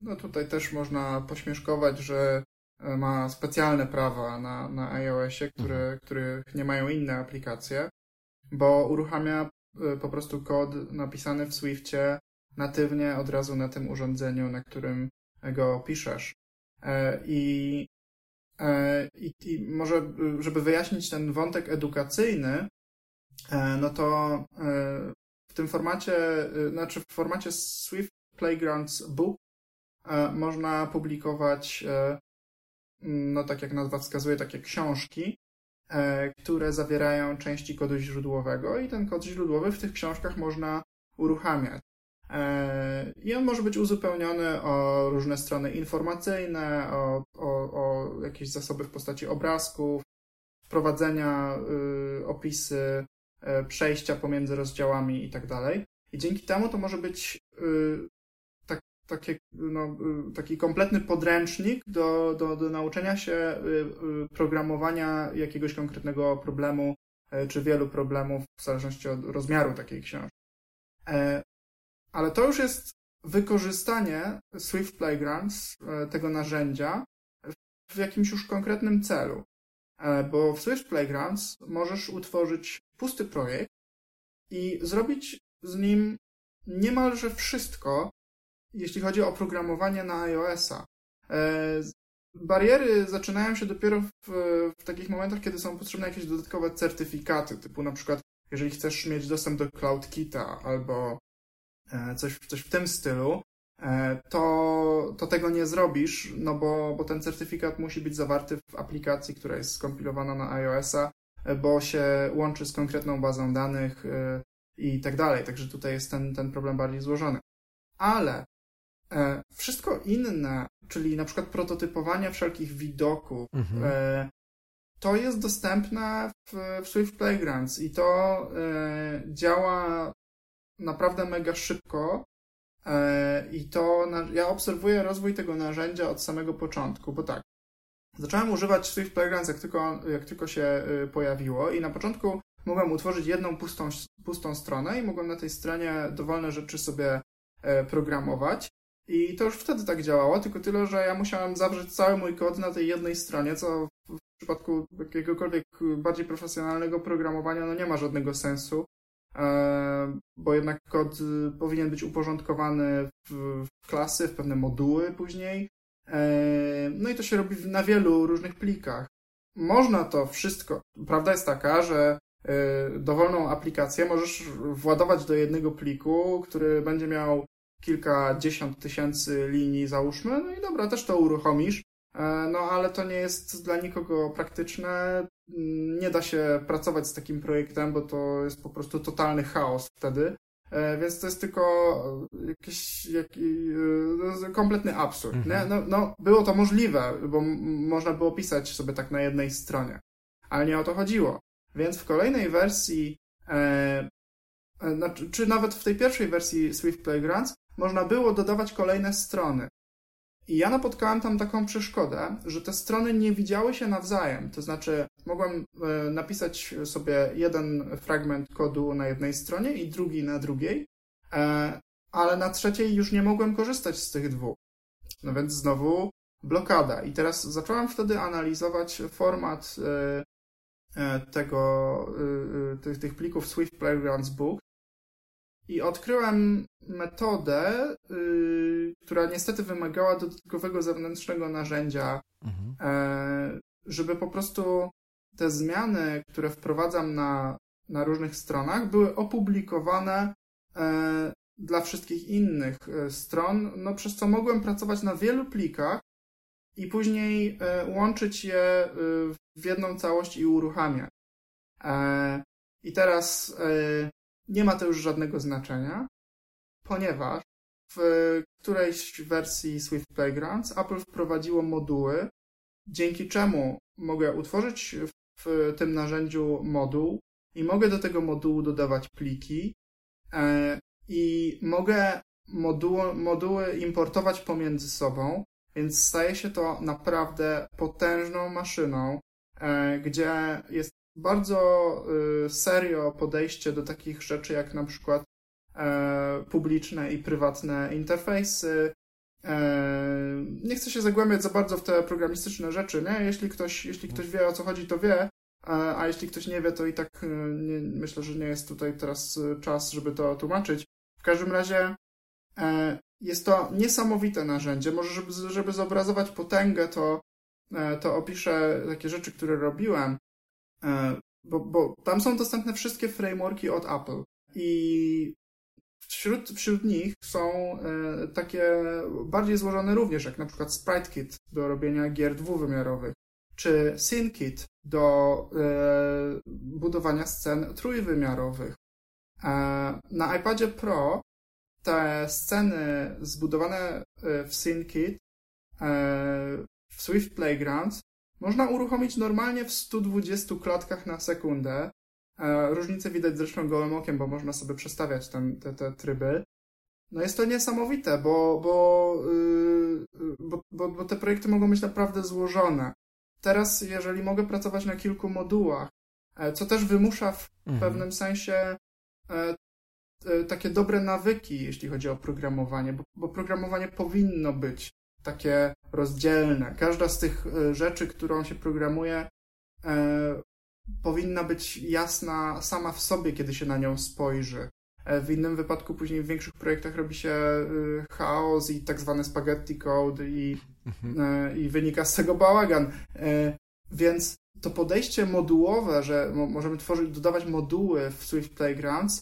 No tutaj też można pośmieszkować, że ma specjalne prawa na, na iOSie, które, mhm. których nie mają inne aplikacje, bo uruchamia po prostu kod napisany w Swiftie natywnie od razu na tym urządzeniu, na którym go piszesz. I E, I, I, może, żeby wyjaśnić ten wątek edukacyjny, e, no to e, w tym formacie, znaczy w formacie Swift Playgrounds Book można publikować, no tak jak nazwa wskazuje, takie książki, które zawierają części kodu źródłowego i ten kod źródłowy w tych książkach można uruchamiać. E, I on może być uzupełniony o różne strony informacyjne, o, o, o jakieś zasoby w postaci obrazków, wprowadzenia, y, opisy, y, przejścia pomiędzy rozdziałami i tak. I dzięki temu to może być y, takie, no, y, taki kompletny podręcznik do, do, do nauczenia się y, y, programowania jakiegoś konkretnego problemu, czy wielu problemów, w zależności od rozmiaru takiej książki. E, ale to już jest wykorzystanie Swift Playgrounds, e, tego narzędzia, w jakimś już konkretnym celu. E, bo w Swift Playgrounds możesz utworzyć pusty projekt i zrobić z nim niemalże wszystko, jeśli chodzi o programowanie na iOS-a. E, bariery zaczynają się dopiero w, w, takich momentach, kiedy są potrzebne jakieś dodatkowe certyfikaty, typu na przykład, jeżeli chcesz mieć dostęp do CloudKita albo E, coś, coś w tym stylu, to, to tego nie zrobisz, no bo, bo ten certyfikat musi być zawarty w aplikacji, która jest skompilowana na iOS-a, bo się łączy z konkretną bazą danych i tak dalej. Także tutaj jest ten, ten problem bardziej złożony. Ale e, wszystko inne, czyli na przykład prototypowanie wszelkich widoków, mhm. e, to jest dostępne w, w Swift Playgrounds i to e, działa naprawdę mega szybko. E, I to ja obserwuję rozwój tego narzędzia od samego początku, bo tak. Zacząłem używać Swift Playgrounds, jak tylko, jak tylko się y, pojawiło, i na początku mogłem utworzyć jedną pustą, pustą stronę i mogłem na tej stronie dowolne rzeczy sobie e, programować. I to już wtedy tak działało, tylko tyle, że ja musiałem zawrzeć cały mój kod na tej jednej stronie, co w przypadku jakiegokolwiek bardziej profesjonalnego programowania no nie ma żadnego sensu, e, bo jednak kod powinien być uporządkowany w klasy, w pewne moduły później. E, no i to się robi na wielu różnych plikach. Można to wszystko. Prawda jest taka, że Y, dowolną aplikację możesz władować do jednego pliku, który będzie miał kilkadziesiąt tysięcy linii, załóżmy, no i dobra, też to uruchomisz, e, no ale to nie jest dla nikogo praktyczne. Mm, nie da się pracować z takim projektem, bo to jest po prostu totalny chaos wtedy. E, więc to jest tylko jakiś, jakiś e, kompletny absurd. Mhm. No, no, było to możliwe, bo można było pisać sobie tak na jednej stronie, ale nie o to chodziło. Więc w kolejnej wersji, e, e, znaczy, czy nawet w tej pierwszej wersji Swift Playgrounds, można było dodawać kolejne strony. I ja napotkałem tam taką przeszkodę, że te strony nie widziały się nawzajem. To znaczy, mogłem e, napisać sobie jeden fragment kodu na jednej stronie i drugi na drugiej, e, ale na trzeciej już nie mogłem korzystać z tych dwóch. No więc znowu blokada. I teraz zacząłem wtedy analizować format e, tego, tych plików Swift Playgrounds Book i odkryłem metodę, która niestety wymagała dodatkowego zewnętrznego narzędzia, mhm. żeby po prostu te zmiany, które wprowadzam na, na różnych stronach, były opublikowane dla wszystkich innych stron, no przez co mogłem pracować na wielu plikach i później łączyć je w jedną całość i uruchamia. E, I teraz e, nie ma to już żadnego znaczenia, ponieważ w którejś wersji Swift Playgrounds Apple wprowadziło moduły, dzięki czemu mogę utworzyć w tym narzędziu moduł i mogę do tego modułu dodawać pliki e, i mogę moduły, moduły importować pomiędzy sobą, więc staje się to naprawdę potężną maszyną, E, gdzie jest bardzo y, serio podejście do takich rzeczy jak na przykład e, publiczne i prywatne interfejsy. E, nie chcę się zagłębiać za bardzo w te programistyczne rzeczy, nie? Jeśli ktoś, jeśli ktoś wie o co chodzi, to wie, a jeśli ktoś nie wie, to i tak nie, myślę, że nie jest tutaj teraz czas, żeby to tłumaczyć. W każdym razie jest to niesamowite narzędzie. Może, żeby, żeby zobrazować potęgę, to E, to opiszę takie rzeczy, które robiłem, e, bo, bo tam są dostępne wszystkie frameworki od Apple i wśród, wśród nich są e, takie bardziej złożone również, jak na przykład SpriteKit do robienia gier dwuwymiarowych, czy SceneKit do budowania scen trójwymiarowych. Na iPadzie Pro te sceny zbudowane w SceneKit w Swift Playgrounds można uruchomić normalnie w 120 klatkach na sekundę. E, różnicę widać zresztą gołym okiem, bo można sobie przestawiać ten, te, te tryby. No jest to niesamowite, bo, bo, yy, bo, bo, bo te projekty mogą być naprawdę złożone. Teraz, jeżeli mogę pracować na kilku modułach, e, co też wymusza w mhm. pewnym sensie e, takie dobre nawyki, jeśli chodzi o programowanie, bo, bo programowanie powinno być takie rozdzielne. Każda z tych e, rzeczy, którą się programuje, e, powinna być jasna sama w sobie, kiedy się na nią spojrzy. E, w innym wypadku później w większych projektach robi się chaos i tak zwany spaghetti code i, mhm. i wynika z tego bałagan. Więc to podejście modułowe, że możemy tworzyć, dodawać moduły w Swift Playgrounds,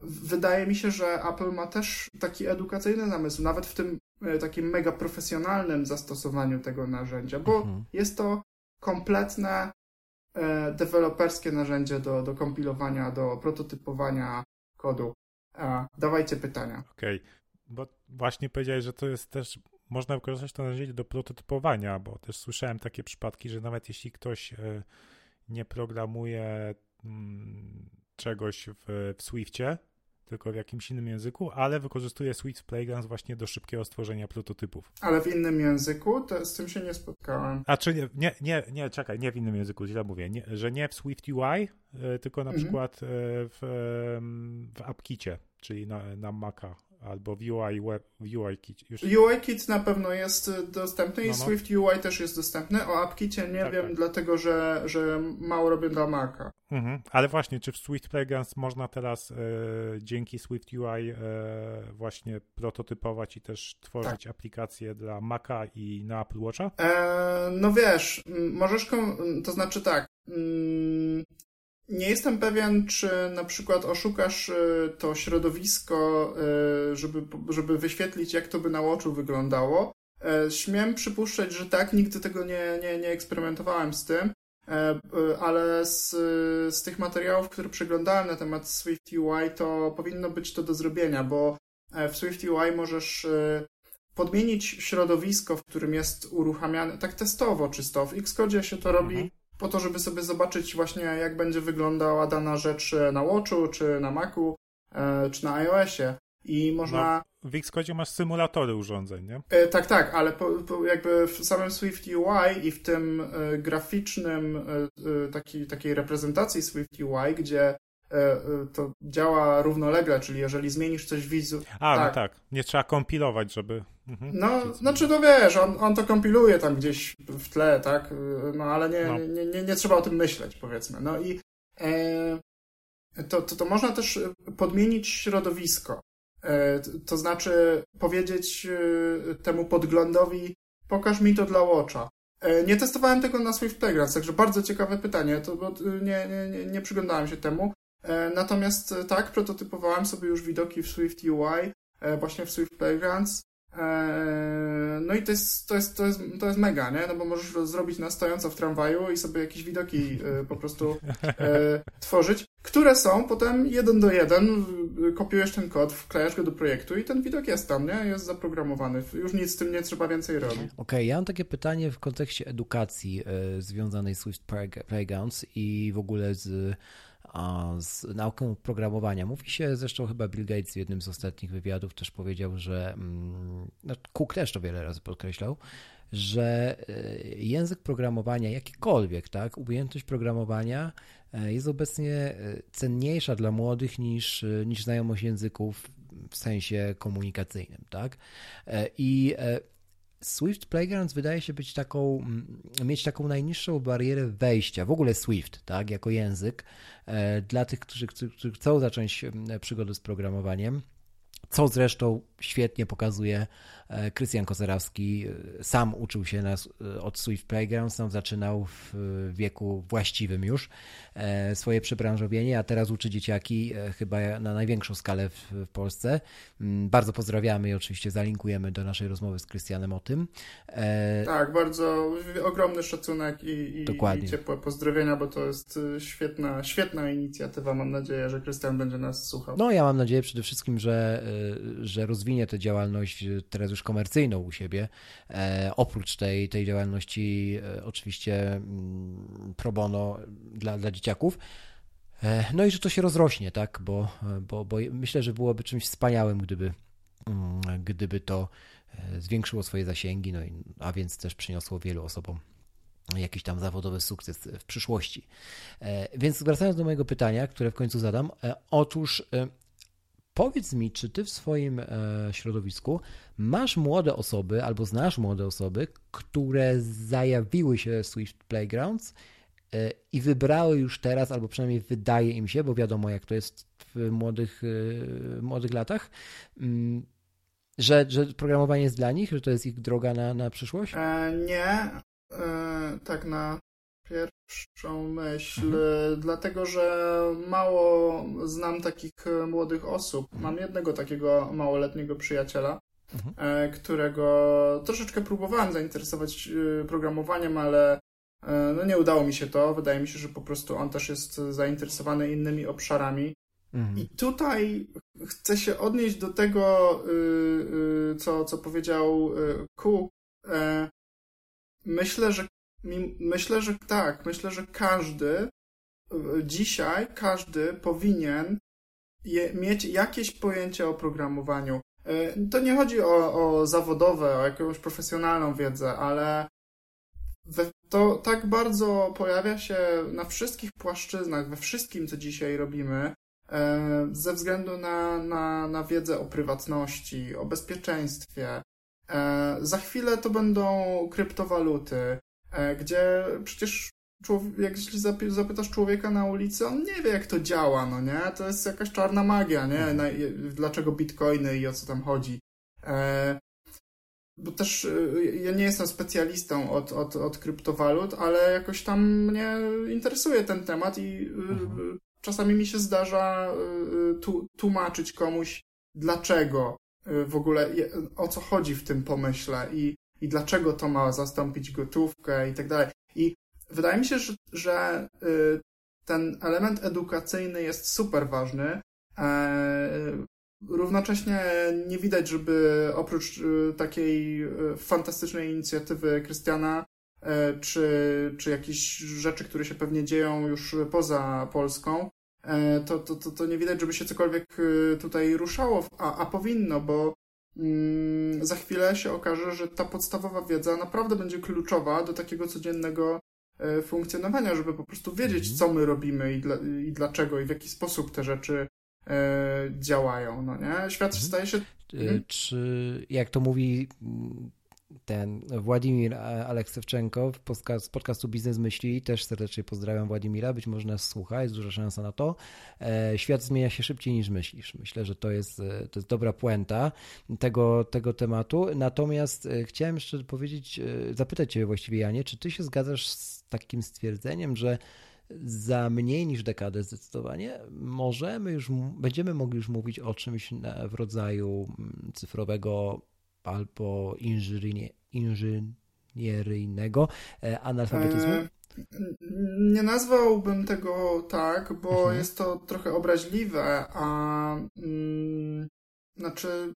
Wydaje mi się, że Apple ma też taki edukacyjny zamysł, nawet w tym takim mega profesjonalnym zastosowaniu tego narzędzia, bo mhm. jest to kompletne deweloperskie narzędzie do, do kompilowania, do prototypowania kodu. Dawajcie pytania. Okej, okay. bo właśnie powiedziałeś, że to jest też można wykorzystać to narzędzie do prototypowania, bo też słyszałem takie przypadki, że nawet jeśli ktoś e, nie programuje mm, czegoś w, w Swiftie, tylko w jakimś innym języku, ale wykorzystuje Swift Playgrounds właśnie do szybkiego stworzenia prototypów. Ale w innym języku? To z tym się nie spotkałem. A czy nie, nie, nie, nie czekaj, nie w innym języku, źle mówię, nie, że nie w Swift UI, e, tylko na mhm. przykład e, w, w AppKicie, czyli na, na Maca albo w UI, web, UI Kit. Już... UI Kit na pewno jest dostępny i no, no. Swift UI też jest dostępny. O AppKicie nie tak, wiem, tak. dlatego że, że mało robię dla Maca. Mhm. Ale właśnie, czy w Swift Playgrounds można teraz e, dzięki Swift UI e, właśnie prototypować i też tworzyć tak. aplikacje dla Maca i na Apple Watcha? E, no wiesz, możesz, to znaczy tak, mm, nie jestem pewien, czy na przykład oszukasz y, to środowisko, y, żeby, żeby wyświetlić, jak to by na łoczu wyglądało. E, śmiem przypuszczać, że tak, nigdy tego nie, nie, nie eksperymentowałem z tym, e, y, ale z, z tych materiałów, które przeglądałem na temat Swift UI, to powinno być to do zrobienia, bo e, w Swift UI możesz podmienić środowisko, w którym jest uruchamiane, tak testowo czysto. W Xcode się to robi mhm po to, żeby sobie zobaczyć właśnie, jak będzie wyglądała dana rzecz na Watchu, czy na Macu, e, czy na iOSie. I można. No, w Xcode masz symulatory urządzeń, nie? E, tak, tak, ale po, po jakby w samym Swift UI i w tym e, graficznym e, taki, takiej reprezentacji Swift UI, gdzie E, e, to działa równolegle, czyli jeżeli zmienisz coś wizu... A, tak. no tak, nie trzeba kompilować, żeby... Mhm. No, znaczy to wiesz, on, on to kompiluje tam gdzieś w tle, tak, e, no ale nie, no. Nie, nie, nie trzeba o tym myśleć, powiedzmy. No i e, to, to, to można też podmienić środowisko. E, to znaczy powiedzieć temu podglądowi pokaż mi to dla Watcha. Nie testowałem tego na Swift Playgrounds, także bardzo ciekawe pytanie, to, bo nie, nie, nie przyglądałem się temu. E, natomiast e, tak, prototypowałem sobie już widoki w Swift UI, e, właśnie w Swift Playgrounds. No i to jest, to jest, to jest, to jest mega, nie? No bo możesz zrobić na stojąco w tramwaju i sobie jakieś widoki po prostu *laughs* tworzyć, które są potem jeden do jeden, kopiujesz ten kod, wklejasz go do projektu i ten widok jest tam, nie? Jest zaprogramowany. Już nic z tym nie trzeba więcej robić. Okej, okay, ja mam takie pytanie w kontekście edukacji związanej z Swift Playgrounds i w ogóle z z nauką programowania. Mówi się, zresztą chyba Bill Gates w jednym z ostatnich wywiadów też powiedział, że mm, no, Cook też to wiele razy podkreślał, że e, język programowania, jakikolwiek, tak, umiejętność programowania e, jest obecnie e, cenniejsza dla młodych niż, niż znajomość języków w sensie komunikacyjnym, tak? I Swift Playgrounds wydaje się być taką, mm, mieć taką najniższą barierę wejścia, w ogóle Swift, tak, jako język, e, dla tych, którzy, którzy chcą zacząć przygodę z programowaniem, co zresztą świetnie pokazuje Krystian Kozerawski e, sam uczył się na, e, od Swift Playground, sam zaczynał w wieku właściwym już e, swoje przebranżowienie, a teraz uczy dzieciaki chyba na największą skalę w, w Polsce. Mm, bardzo pozdrawiamy i oczywiście zalinkujemy do naszej rozmowy z Krystianem o tym. Tak, bardzo ogromny szacunek i, i, i ciepłe pozdrowienia, bo to jest świetna, świetna inicjatywa. Mam nadzieję, że Krystian będzie nas słuchał. No, ja mam nadzieję przede wszystkim, że, że rozwinie tę działalność teraz już komercyjną u siebie. E, oprócz tej, tej działalności, e, oczywiście mm, pro bono dla, dla dzieciaków. E, no i że to się rozrośnie, tak, bo, bo, bo myślę, że byłoby czymś wspaniałym, gdyby, mm, gdyby to zwiększyło swoje zasięgi, no i, a więc też przyniosło wielu osobom jakiś tam zawodowy sukces w przyszłości. Więc wracając do mojego pytania, które w końcu zadam, otóż Powiedz mi, czy ty w swoim e, środowisku masz młode osoby albo znasz młode osoby, które zajawiły się w Swift Playgrounds e, i wybrały już teraz, albo przynajmniej wydaje im się, bo wiadomo jak to jest w młodych, e, młodych latach, mm, że, że programowanie jest dla nich, że to jest ich droga na, na przyszłość? E, nie. E, tak na pierwszą myśl, mhm. dlatego że mało znam takich młodych osób. Mhm. Mam jednego takiego małoletniego przyjaciela, mhm. E, którego troszeczkę próbowałem zainteresować e, programowaniem, ale e, no nie udało mi się to. Wydaje mi się, że po prostu on też jest zainteresowany innymi obszarami. Mhm. I tutaj chcę się odnieść do tego, y, y, co, co powiedział y, Ku. Myślę, że myślę, że tak. Myślę, że każdy dzisiaj każdy powinien je, mieć jakieś pojęcie o programowaniu. To nie chodzi o, o zawodowe, o jakąś profesjonalną wiedzę, ale to tak bardzo pojawia się na wszystkich płaszczyznach, we wszystkim, co dzisiaj robimy, E, ze względu na, na, na wiedzę o prywatności, o bezpieczeństwie. E, za chwilę to będą kryptowaluty, e, gdzie przecież człowiek, jeśli zapytasz człowieka na ulicy, on nie wie, jak to działa, no nie? To jest jakaś czarna magia, nie? Mhm. Dlaczego bitcoiny i o co tam chodzi. Bo też ja nie jestem specjalistą od, od, od kryptowalut, ale jakoś tam mnie interesuje ten temat i mhm czasami mi się zdarza y, y, tłumaczyć komuś, dlaczego y, w ogóle, o co chodzi w tym pomyśle i, i dlaczego to ma zastąpić gotówkę i tak dalej. I wydaje mi się, że, że ten element edukacyjny jest super ważny. Równocześnie nie widać, żeby oprócz takiej fantastycznej inicjatywy Krystiana E, czy, czy jakieś rzeczy, które się pewnie dzieją już poza Polską, to, to, to, to nie widać, żeby się cokolwiek tutaj ruszało, a, a powinno, bo mm, za chwilę się okaże, że ta podstawowa wiedza naprawdę będzie kluczowa do takiego codziennego funkcjonowania, żeby po prostu wiedzieć, mhm. co my robimy i, dla, i dlaczego i w jaki sposób te rzeczy działają, no nie? Świat mhm. staje się... Czy, jak to mówi ten Władimir Aleksewczenko z podcastu Biznes Myśli, też serdecznie pozdrawiam Władimira, być może nas słucha, jest duża szansa na to. E, świat zmienia się szybciej niż myślisz. Myślę, że to jest, e, to jest dobra puenta tego, tego tematu. Natomiast e, chciałem jeszcze powiedzieć, zapytać Cię właściwie, Janie, czy Ty się zgadzasz z takim stwierdzeniem, że za mniej niż dekadę zdecydowanie możemy już, będziemy mogli już mówić o czymś w rodzaju mm, cyfrowego albo inżynieryjnego e, analfabetyzmu? E, nie nazwałbym tego tak, bo mhm. jest to trochę obraźliwe, a mm, znaczy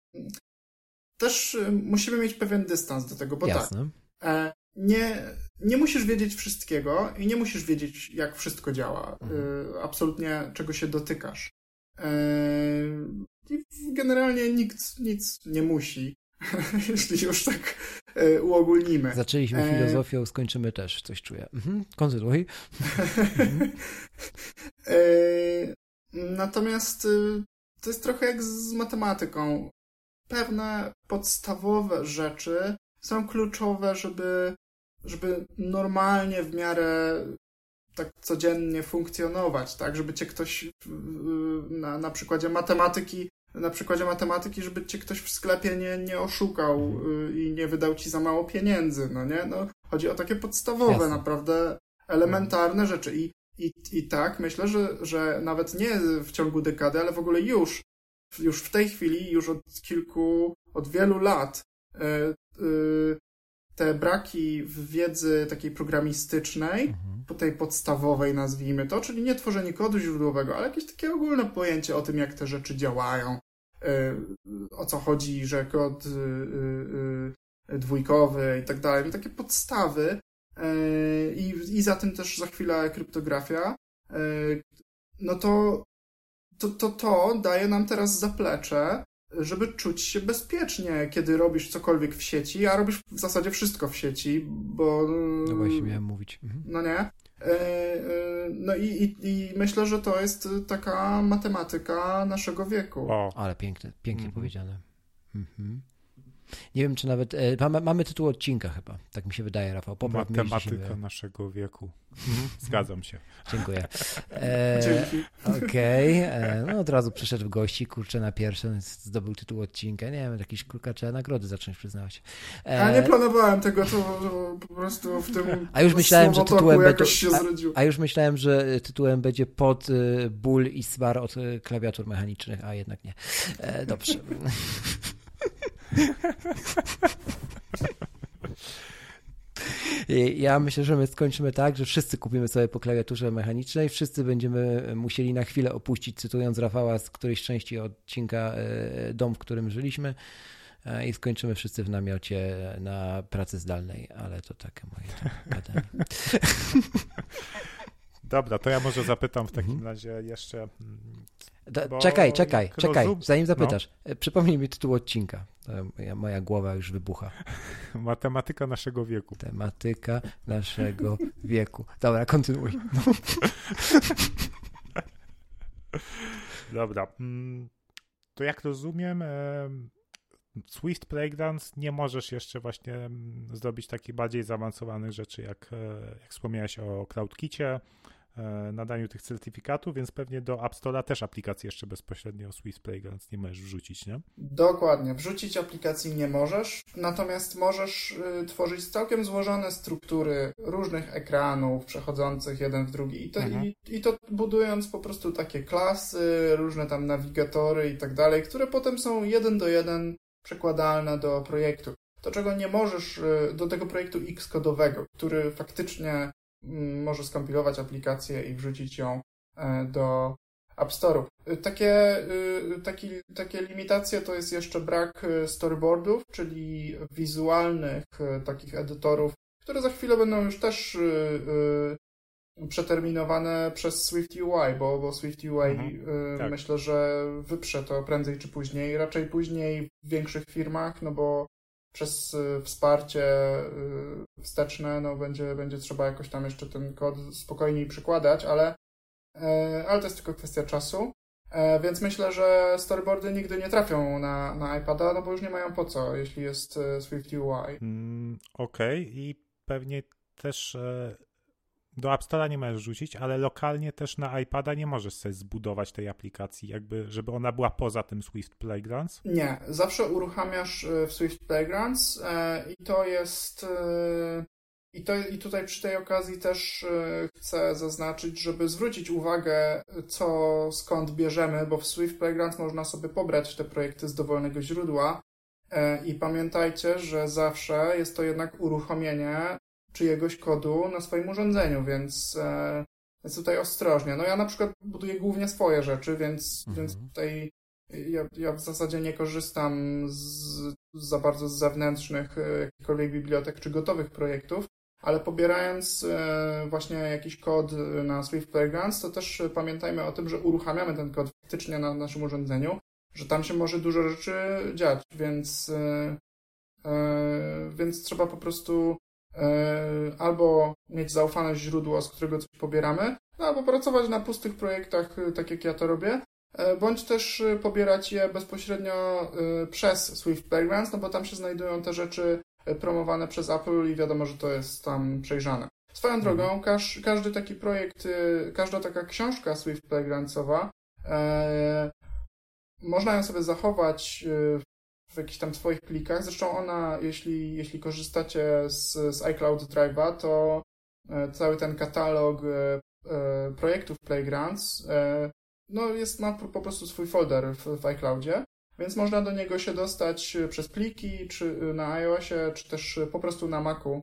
też musimy mieć pewien dystans do tego, bo tak, Jasne. tak. nie, nie musisz wiedzieć wszystkiego i nie musisz wiedzieć, jak wszystko działa. Mhm. absolutnie czego się dotykasz. I generalnie nikt nic nie musi. *laughs* jeśli już tak e, uogólnimy. Zaczęliśmy e... filozofią, skończymy też, coś czuję. Mhm, kontynuuj. *laughs* e... Natomiast y, to jest trochę jak z matematyką. Pewne podstawowe rzeczy są kluczowe, żeby, żeby normalnie w miarę tak codziennie funkcjonować, tak? Żeby cię ktoś na, na przykładzie matematyki na przykładzie matematyki, żeby cię ktoś w sklepie nie, nie oszukał y, i nie wydał ci za mało pieniędzy, no nie? No, chodzi o takie podstawowe, Jasne. naprawdę elementarne rzeczy. I, i, I tak, myślę, że, że nawet nie w ciągu dekady, ale w ogóle już, już w tej chwili, już od kilku, od wielu lat, y, y, te braki w wiedzy takiej programistycznej, mhm. po tej podstawowej nazwijmy to, czyli nie tworzenie kodu źródłowego, ale jakieś takie ogólne pojęcie o tym, jak te rzeczy działają, o co chodzi, że kod y, y, y, dwójkowy i tak dalej, no takie podstawy. I, i za tym też za chwilę kryptografia, no to to, to to daje nam teraz zaplecze, żeby czuć się bezpiecznie, kiedy robisz cokolwiek w sieci, a robisz w zasadzie wszystko w sieci, bo... No właśnie miałem mówić. Mhm. No nie? E, e, no i, i, i, myślę, że to jest taka matematyka naszego wieku. O. Ale piękne, pięknie mhm. powiedziane. Mhm. Nie wiem, czy nawet. E, mamy, mamy, tytuł odcinka chyba. Tak mi się wydaje, Rafał. Popraw Matematyka naszego wieku. Mhm, zgadzam się. Dziękuję. *laughs* E, Okej. Okay. E, no od razu przyszedł w gości, kurczę, na pierwszy, zdobył tytuł odcinka. Nie wiem, jakieś kurka trzeba nagrody zacząć przyznawać. E, a nie planowałem tego, to, to, po prostu w tym. A już myślałem, że tytułem będzie. A, a, już myślałem, że tytułem będzie pod y, ból i swar od y, klawiatur mechanicznych, a jednak nie. E, dobrze. *laughs* Ja myślę, że my skończymy tak, że wszyscy kupimy sobie po klawiaturze mechanicznej, wszyscy będziemy musieli na chwilę opuścić, cytując Rafała z którejś części odcinka e, Dom, w którym żyliśmy e, i skończymy wszyscy w namiocie na pracy zdalnej, ale to takie moje gadanie. *laughs* Dobra, to ja może zapytam w takim mhm. razie jeszcze. Mm, Do, czekaj, czekaj, czekaj, zanim zapytasz. No. E, przypomnij mi tytuł odcinka. Moja, moja głowa już wybucha. *laughs* Matematyka naszego wieku. Tematyka naszego *laughs* wieku. Dobra, kontynuuj. *laughs* Dobra. Mm, to jak rozumiem, Swift Playgrounds nie możesz jeszcze właśnie mm, zrobić takich bardziej zaawansowanych rzeczy, jak, e, jak wspomniałeś o CloudKicie, E, nadaniu tych certyfikatów, więc pewnie do App Store'a też aplikacji jeszcze bezpośrednio Swiss Playgrounds nie możesz wrzucić, nie? Dokładnie. Wrzucić aplikacji nie możesz, natomiast możesz y, tworzyć całkiem złożone struktury różnych ekranów przechodzących jeden w drugi i to, mhm. i, i to budując po prostu takie klasy, różne tam nawigatory i tak dalej, które potem są jeden do jeden przekładalne do projektu. To, czego nie możesz, y, do tego projektu X-kodowego, który faktycznie może skompilować aplikację i wrzucić ją e, do App Store'u. Takie, y, taki, takie limitacje to jest jeszcze brak e, storyboardów, czyli wizualnych e, takich edytorów, które za chwilę będą już też przeterminowane przez Swift UI, bo, bo Swift UI mhm, tak. myślę, że wyprze to prędzej czy później, raczej później w większych firmach, no bo przez y, wsparcie y, wsteczne, no będzie, będzie trzeba jakoś tam jeszcze ten kod spokojniej przykładać, ale, e, ale to jest tylko kwestia czasu. E, więc myślę, że storyboardy nigdy nie trafią na, na iPada, no bo już nie mają po co, jeśli jest e, Swift UI. Mm, Okej, okay. i pewnie też do App Store'a nie możesz rzucić, ale lokalnie też na iPada nie możesz sobie zbudować tej aplikacji, jakby, żeby ona była poza tym Swift Playgrounds? Nie, zawsze uruchamiasz e, w Swift Playgrounds e, i to jest... E, I, to, I tutaj przy tej okazji też chcę zaznaczyć, żeby zwrócić uwagę, co skąd bierzemy, bo w Swift Playgrounds można sobie pobrać te projekty z dowolnego źródła. I pamiętajcie, że zawsze jest to jednak uruchomienie czyjegoś kodu na swoim urządzeniu, więc, e, więc tutaj ostrożnie. No ja na przykład buduję głównie swoje rzeczy, więc, mhm. więc tutaj ja, ja w zasadzie nie korzystam z, za bardzo z zewnętrznych e, jakichkolwiek bibliotek czy gotowych projektów, ale pobierając e, właśnie jakiś kod na Swift Playgrounds, to też pamiętajmy o tym, że uruchamiamy ten kod faktycznie na naszym urządzeniu, że tam się może dużo rzeczy dziać, więc, więc trzeba po prostu E, albo mieć zaufane źródło, z którego coś pobieramy, no, albo pracować na pustych projektach, e, tak jak ja to robię, e, bądź też pobierać je bezpośrednio przez Swift Playgrounds, no bo tam się znajdują te rzeczy promowane przez Apple i wiadomo, że to jest tam przejrzane. Swoją mhm. drogą, każ, każdy taki projekt, każda taka książka Swift Playgroundsowa, e, można ją sobie zachować w jakichś tam swoich plikach. Zresztą ona, jeśli, jeśli korzystacie z, z iCloud Drive'a, to e, cały ten katalog e, e, projektów Playgrounds no jest, ma po prostu swój folder w, w iCloudzie, więc można do niego się dostać przez pliki, czy na iOSie, czy też po prostu na Macu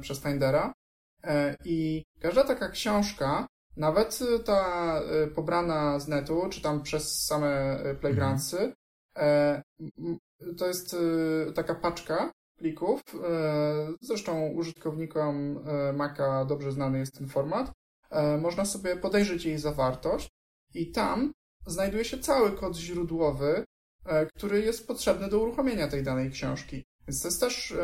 przez Findera. I każda taka książka, nawet ta pobrana z netu, czy tam przez same Playgroundsy, E, to jest e, taka paczka plików. E, zresztą użytkownikom Maca dobrze znany jest ten format. Można sobie podejrzeć jej zawartość i tam znajduje się cały kod źródłowy, który jest potrzebny do uruchomienia tej danej książki. Więc to jest też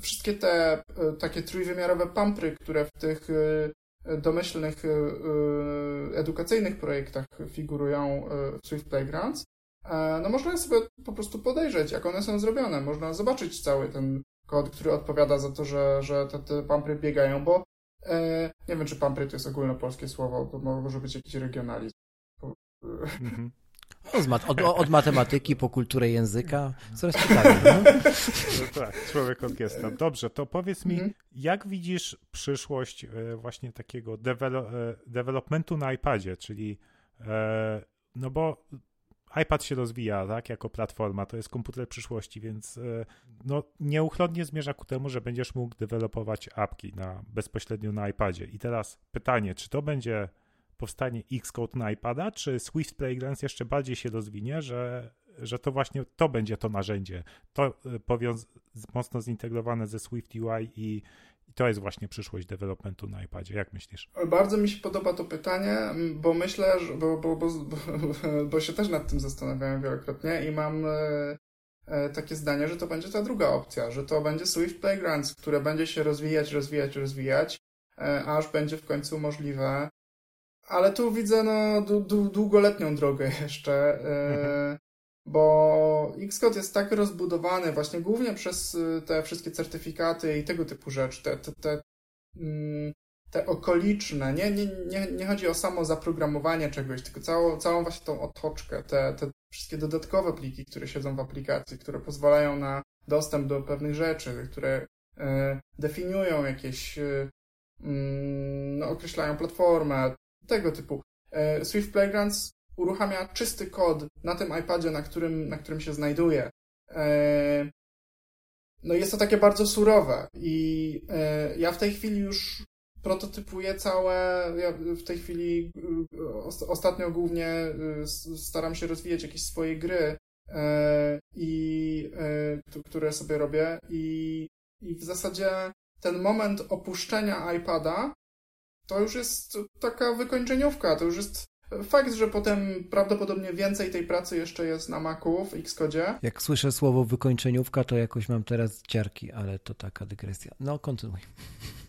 wszystkie te takie trójwymiarowe pampry, które w tych domyślnych edukacyjnych projektach figurują w Swift Playgrounds, no można sobie po prostu podejrzeć, jak one są zrobione. Można zobaczyć cały ten kod, który odpowiada za to, że, że te, te pampry biegają, bo e, nie wiem, czy pampry to jest ogólnopolskie słowo, to może być jakiś regionalizm. Mhm. Od, od, od, matematyki po kulturę języka, coraz ciekawiej. No? no tak, człowiek orkiestra. Dobrze, to powiedz mi, mhm. jak widzisz przyszłość e, właśnie takiego develop, e, developmentu na iPadzie, czyli e, no bo iPad się rozwija, tak, jako platforma, to jest komputer przyszłości, więc no, nieuchronnie zmierza ku temu, że będziesz mógł dewelopować apki na, bezpośrednio na iPadzie. I teraz pytanie, czy to będzie powstanie Xcode na iPada, czy Swift Playgrounds jeszcze bardziej się rozwinie, że, że to właśnie to będzie to narzędzie, to e, powiąz- mocno zintegrowane ze Swift UI i, i to jest właśnie przyszłość developmentu na iPadzie. Jak myślisz? Bardzo mi się podoba to pytanie, bo myślę, że, bo, bo, bo, bo, się też nad tym zastanawiałem wielokrotnie i mam e, e, takie zdanie, że to będzie ta druga opcja, że to będzie Swift Playgrounds, które będzie się rozwijać, rozwijać, rozwijać, aż będzie w końcu możliwe ale tu widzę no, długoletnią drogę jeszcze, mhm. Bo Xcode jest tak rozbudowany właśnie głównie przez y, te wszystkie certyfikaty i tego typu rzeczy, te, te, te, mm, te okoliczne, nie, nie, nie, nie chodzi o samo zaprogramowanie czegoś, tylko całą, całą właśnie tą otoczkę, te, te wszystkie dodatkowe pliki, które siedzą w aplikacji, które pozwalają na dostęp do pewnych rzeczy, które e, definiują jakieś, e, no, określają platformę, tego typu. E, Swift Playgrounds uruchamia czysty kod na tym iPadzie, na którym, na którym się znajduje. E, no jest to takie bardzo surowe i e, ja w tej chwili już prototypuję całe, ja w tej chwili ostatnio głównie staram się rozwijać jakieś swoje gry i które sobie robię i, i w zasadzie ten moment opuszczenia iPada to już jest taka wykończeniówka, to już jest fakt, że potem prawdopodobnie więcej tej pracy jeszcze jest na Macu w Xcode. Jak słyszę słowo wykończeniówka, to jakoś mam teraz ciarki, ale to taka dygresja. No, kontynuuj.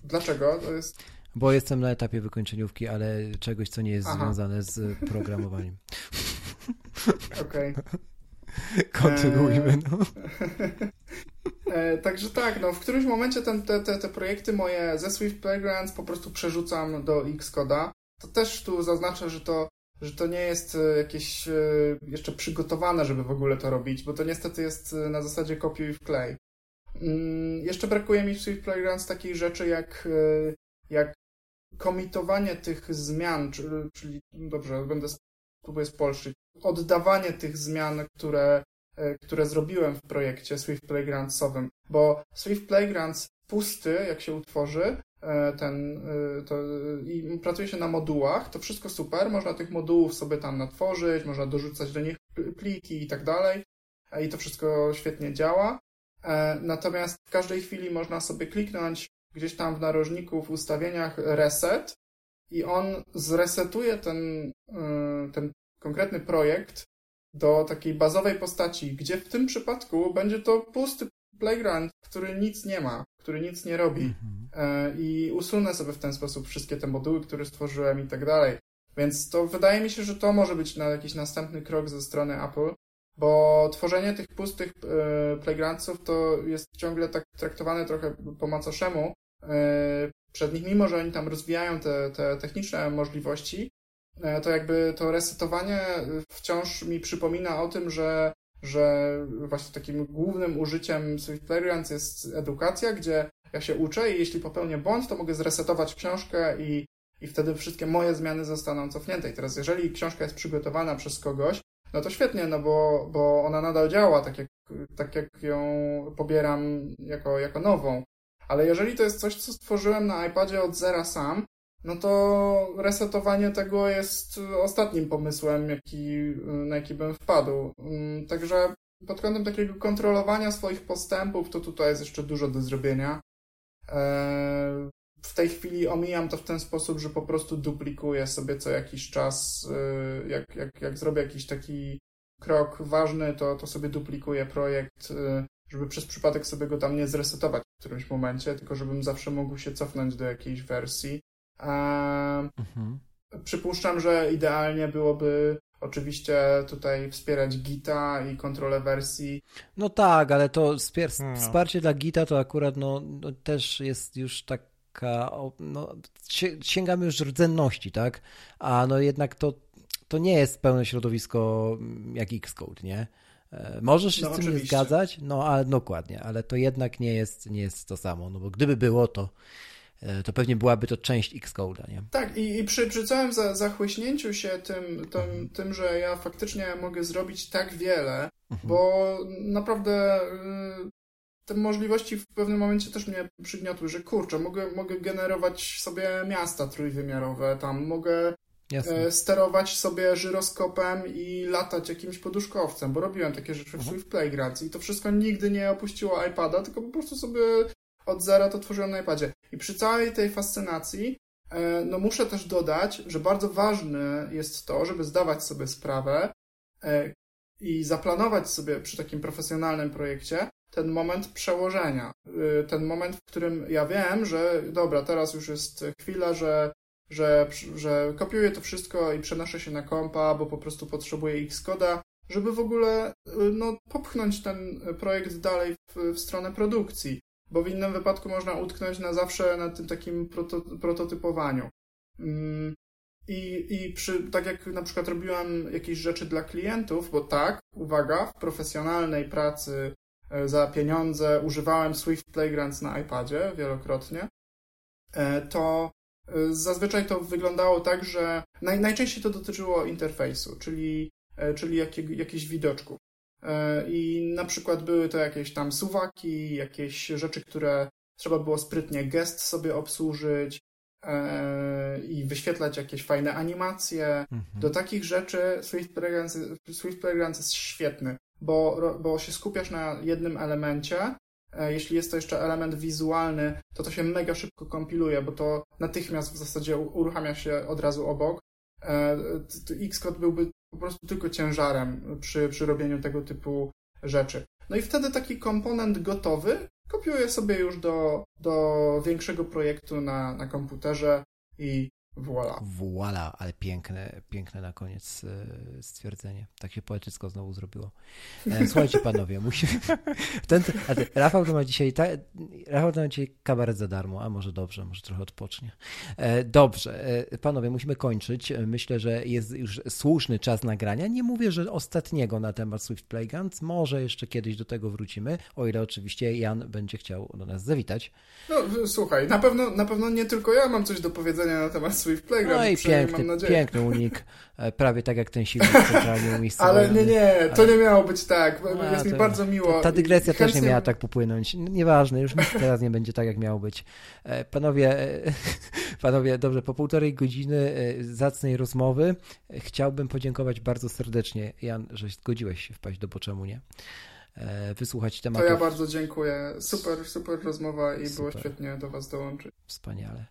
Dlaczego? To jest... Bo jestem na etapie wykończeniówki, ale czegoś, co nie jest Aha. związane z programowaniem. *laughs* Okej. Okay. *laughs* Kontynuujmy, no. E, także tak, no w którymś momencie ten, te, te, te projekty moje ze Swift Playgrounds po prostu przerzucam do Xcode'a. To też tu zaznaczę, że to, że to nie jest e, jakieś e, jeszcze przygotowane, żeby w ogóle to robić, bo to niestety jest na zasadzie kopiuj wklej. Mm, jeszcze brakuje mi w Swift Playgrounds takich rzeczy jak, jak komitowanie tych zmian, czyli, dobrze, będę spróbuję spolszyć, oddawanie tych zmian, które E, które zrobiłem w projekcie Swift Playgroundsowym, bo Swift Playgrounds pusty, jak się utworzy, e, ten, e, to, i pracuje się na modułach, to wszystko super, można tych modułów sobie tam natworzyć, można dorzucać do nich pliki i tak dalej i to wszystko świetnie działa. Natomiast w każdej chwili można sobie kliknąć gdzieś tam w narożniku w ustawieniach reset i on zresetuje ten, ten konkretny projekt do takiej bazowej postaci, gdzie w tym przypadku będzie to pusty playground, który nic nie ma, który nic nie robi. Mhm. E, I usunę sobie w ten sposób wszystkie te moduły, które stworzyłem i tak dalej. Więc to wydaje mi się, że to może być na jakiś następny krok ze strony Apple, bo tworzenie tych pustych e, playgroundsów to jest ciągle tak traktowane trochę po macoszemu e, przed nich, mimo że oni tam rozwijają te, te techniczne możliwości, to jakby to resetowanie wciąż mi przypomina o tym, że, że właśnie takim głównym użyciem Swift jest edukacja, gdzie ja się uczę i jeśli popełnię błąd, to mogę zresetować książkę i, i wtedy wszystkie moje zmiany zostaną cofnięte. I teraz jeżeli książka jest przygotowana przez kogoś, no to świetnie, no bo, bo ona nadal działa tak jak, tak jak ją pobieram jako, jako nową. Ale jeżeli to jest coś, co stworzyłem na iPadzie od zera sam, no to resetowanie tego jest ostatnim pomysłem, jaki, na jaki bym wpadł. Mm, także pod kątem takiego kontrolowania swoich postępów, to tutaj jest jeszcze dużo do zrobienia. E, w tej chwili omijam to w ten sposób, że po prostu duplikuję sobie co jakiś czas, e, jak, jak, jak zrobię jakiś taki krok ważny, to, to sobie duplikuję projekt, żeby przez przypadek sobie go tam nie zresetować w którymś momencie, tylko żebym zawsze mógł się cofnąć do jakiejś wersji. Mhm. Przypuszczam, że idealnie byłoby oczywiście tutaj wspierać Gita i kontrolę wersji. No tak, ale to wspier no. wsparcie dla Gita to akurat no, no też jest już taka, no, sięgamy już rdzenności, tak? A no jednak to, to nie jest pełne środowisko jak Xcode, nie? E, możesz się no, z tym oczywiście. nie zgadzać, no ale dokładnie, ale to jednak nie jest, nie jest to samo, no bo gdyby było to, to pewnie byłaby to część Xcode'a, nie? Tak, i, i przy, przy całym za, zachłyśnięciu się tym, tym, mhm. tym, że ja faktycznie mogę zrobić tak wiele, mhm. bo naprawdę y, te możliwości w pewnym momencie też mnie przygniotły, że kurczę, mogę, mogę generować sobie miasta trójwymiarowe, tam mogę Jasne. E, sterować sobie żyroskopem i latać jakimś poduszkowcem, bo robiłem takie rzeczy w mhm. Swift Playgrounds i to wszystko nigdy nie opuściło iPada, tylko po prostu sobie od zera to tworzyłem na iPadzie. I przy całej tej fascynacji, e, no muszę też dodać, że bardzo ważne jest to, żeby zdawać sobie sprawę e, i zaplanować sobie przy takim profesjonalnym projekcie ten moment przełożenia. Ten moment, w którym ja wiem, że dobra, teraz już jest chwila, że że, że kopiuję to wszystko i przenoszę się na kompa, bo po prostu potrzebuję Xcode'a, żeby w ogóle no, popchnąć ten projekt dalej w, w stronę produkcji, bo w innym wypadku można utknąć na zawsze na tym takim proto, prototypowaniu. Mm, I, I przy, tak jak na przykład robiłem jakieś rzeczy dla klientów, bo tak, uwaga, w profesjonalnej pracy e, za pieniądze używałem Swift Playgrounds na iPadzie wielokrotnie, e, to Zazwyczaj to wyglądało tak, że naj, najczęściej to dotyczyło interfejsu, czyli, e, czyli jakie, jakichś widoczków. E, I na przykład były to jakieś tam suwaki, jakieś rzeczy, które trzeba było sprytnie gest sobie obsłużyć e, i wyświetlać jakieś fajne animacje. Mhm. Do takich rzeczy Swift Playgrounds, Swift Playgrounds jest świetny, bo, bo się skupiasz na jednym elemencie E, jeśli jest to jeszcze element wizualny, to to się mega szybko kompiluje, bo to natychmiast w zasadzie uruchamia się od razu obok. Xcode byłby po prostu tylko ciężarem przy, przy robieniu tego typu rzeczy. No i wtedy taki komponent gotowy kopiuję sobie już do, do większego projektu na, na komputerze i Voila. Voila, ale piękne, piękne na koniec e, stwierdzenie. Tak się poetycko znowu zrobiło. E, słuchajcie panowie, *laughs* musimy... Ten, Rafał to ma dzisiaj ta, Rafał to ma dzisiaj kabaret za darmo, a może dobrze, może trochę odpocznie. E, dobrze, panowie, musimy kończyć. Myślę, że jest już słuszny czas nagrania. Nie mówię, że ostatniego na temat Swift Playgrounds. Może jeszcze kiedyś do tego wrócimy, o ile oczywiście Jan będzie chciał do nas zawitać. No słuchaj, na pewno, na pewno nie tylko ja mam coś do powiedzenia na temat Swift Playground. No i piękny, piękny unik, e, prawie tak jak ten silnik centralnie umiejscowiony. Ale nie, nie, to nie miało być tak, A, jest mi bardzo miło. Ta, ta dygresja też nie miała tak popłynąć. Nieważne, już teraz nie będzie tak, jak miało być. E, panowie, e, *laughs* panowie, dobrze, po półtorej godziny zacnej rozmowy chciałbym podziękować bardzo serdecznie, Jan, że zgodziłeś się wpaść do Poczemu Nie. E, wysłuchać tematów. To ja bardzo dziękuję. Super, super rozmowa i super. było świetnie do Was dołączyć. Wspaniale.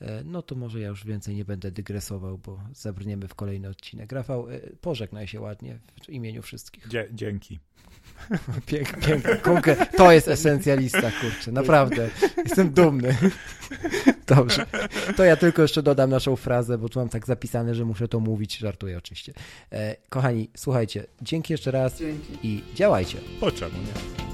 E, no to może ja już więcej nie będę dygresował, bo zabrniemy w kolejny odcinek. Rafał, e, pożegnaj się ładnie w imieniu wszystkich. Dzie dzięki. *laughs* Pięknie, pięknie. To jest esencjalista, kurczę, naprawdę. Jestem dumny. *laughs* Dobrze. To ja tylko jeszcze dodam naszą frazę, bo tu mam tak zapisane, że muszę to mówić. Żartuję oczywiście. Kochani, słuchajcie, dzięki jeszcze raz dzięki. i działajcie. Po czemu nie?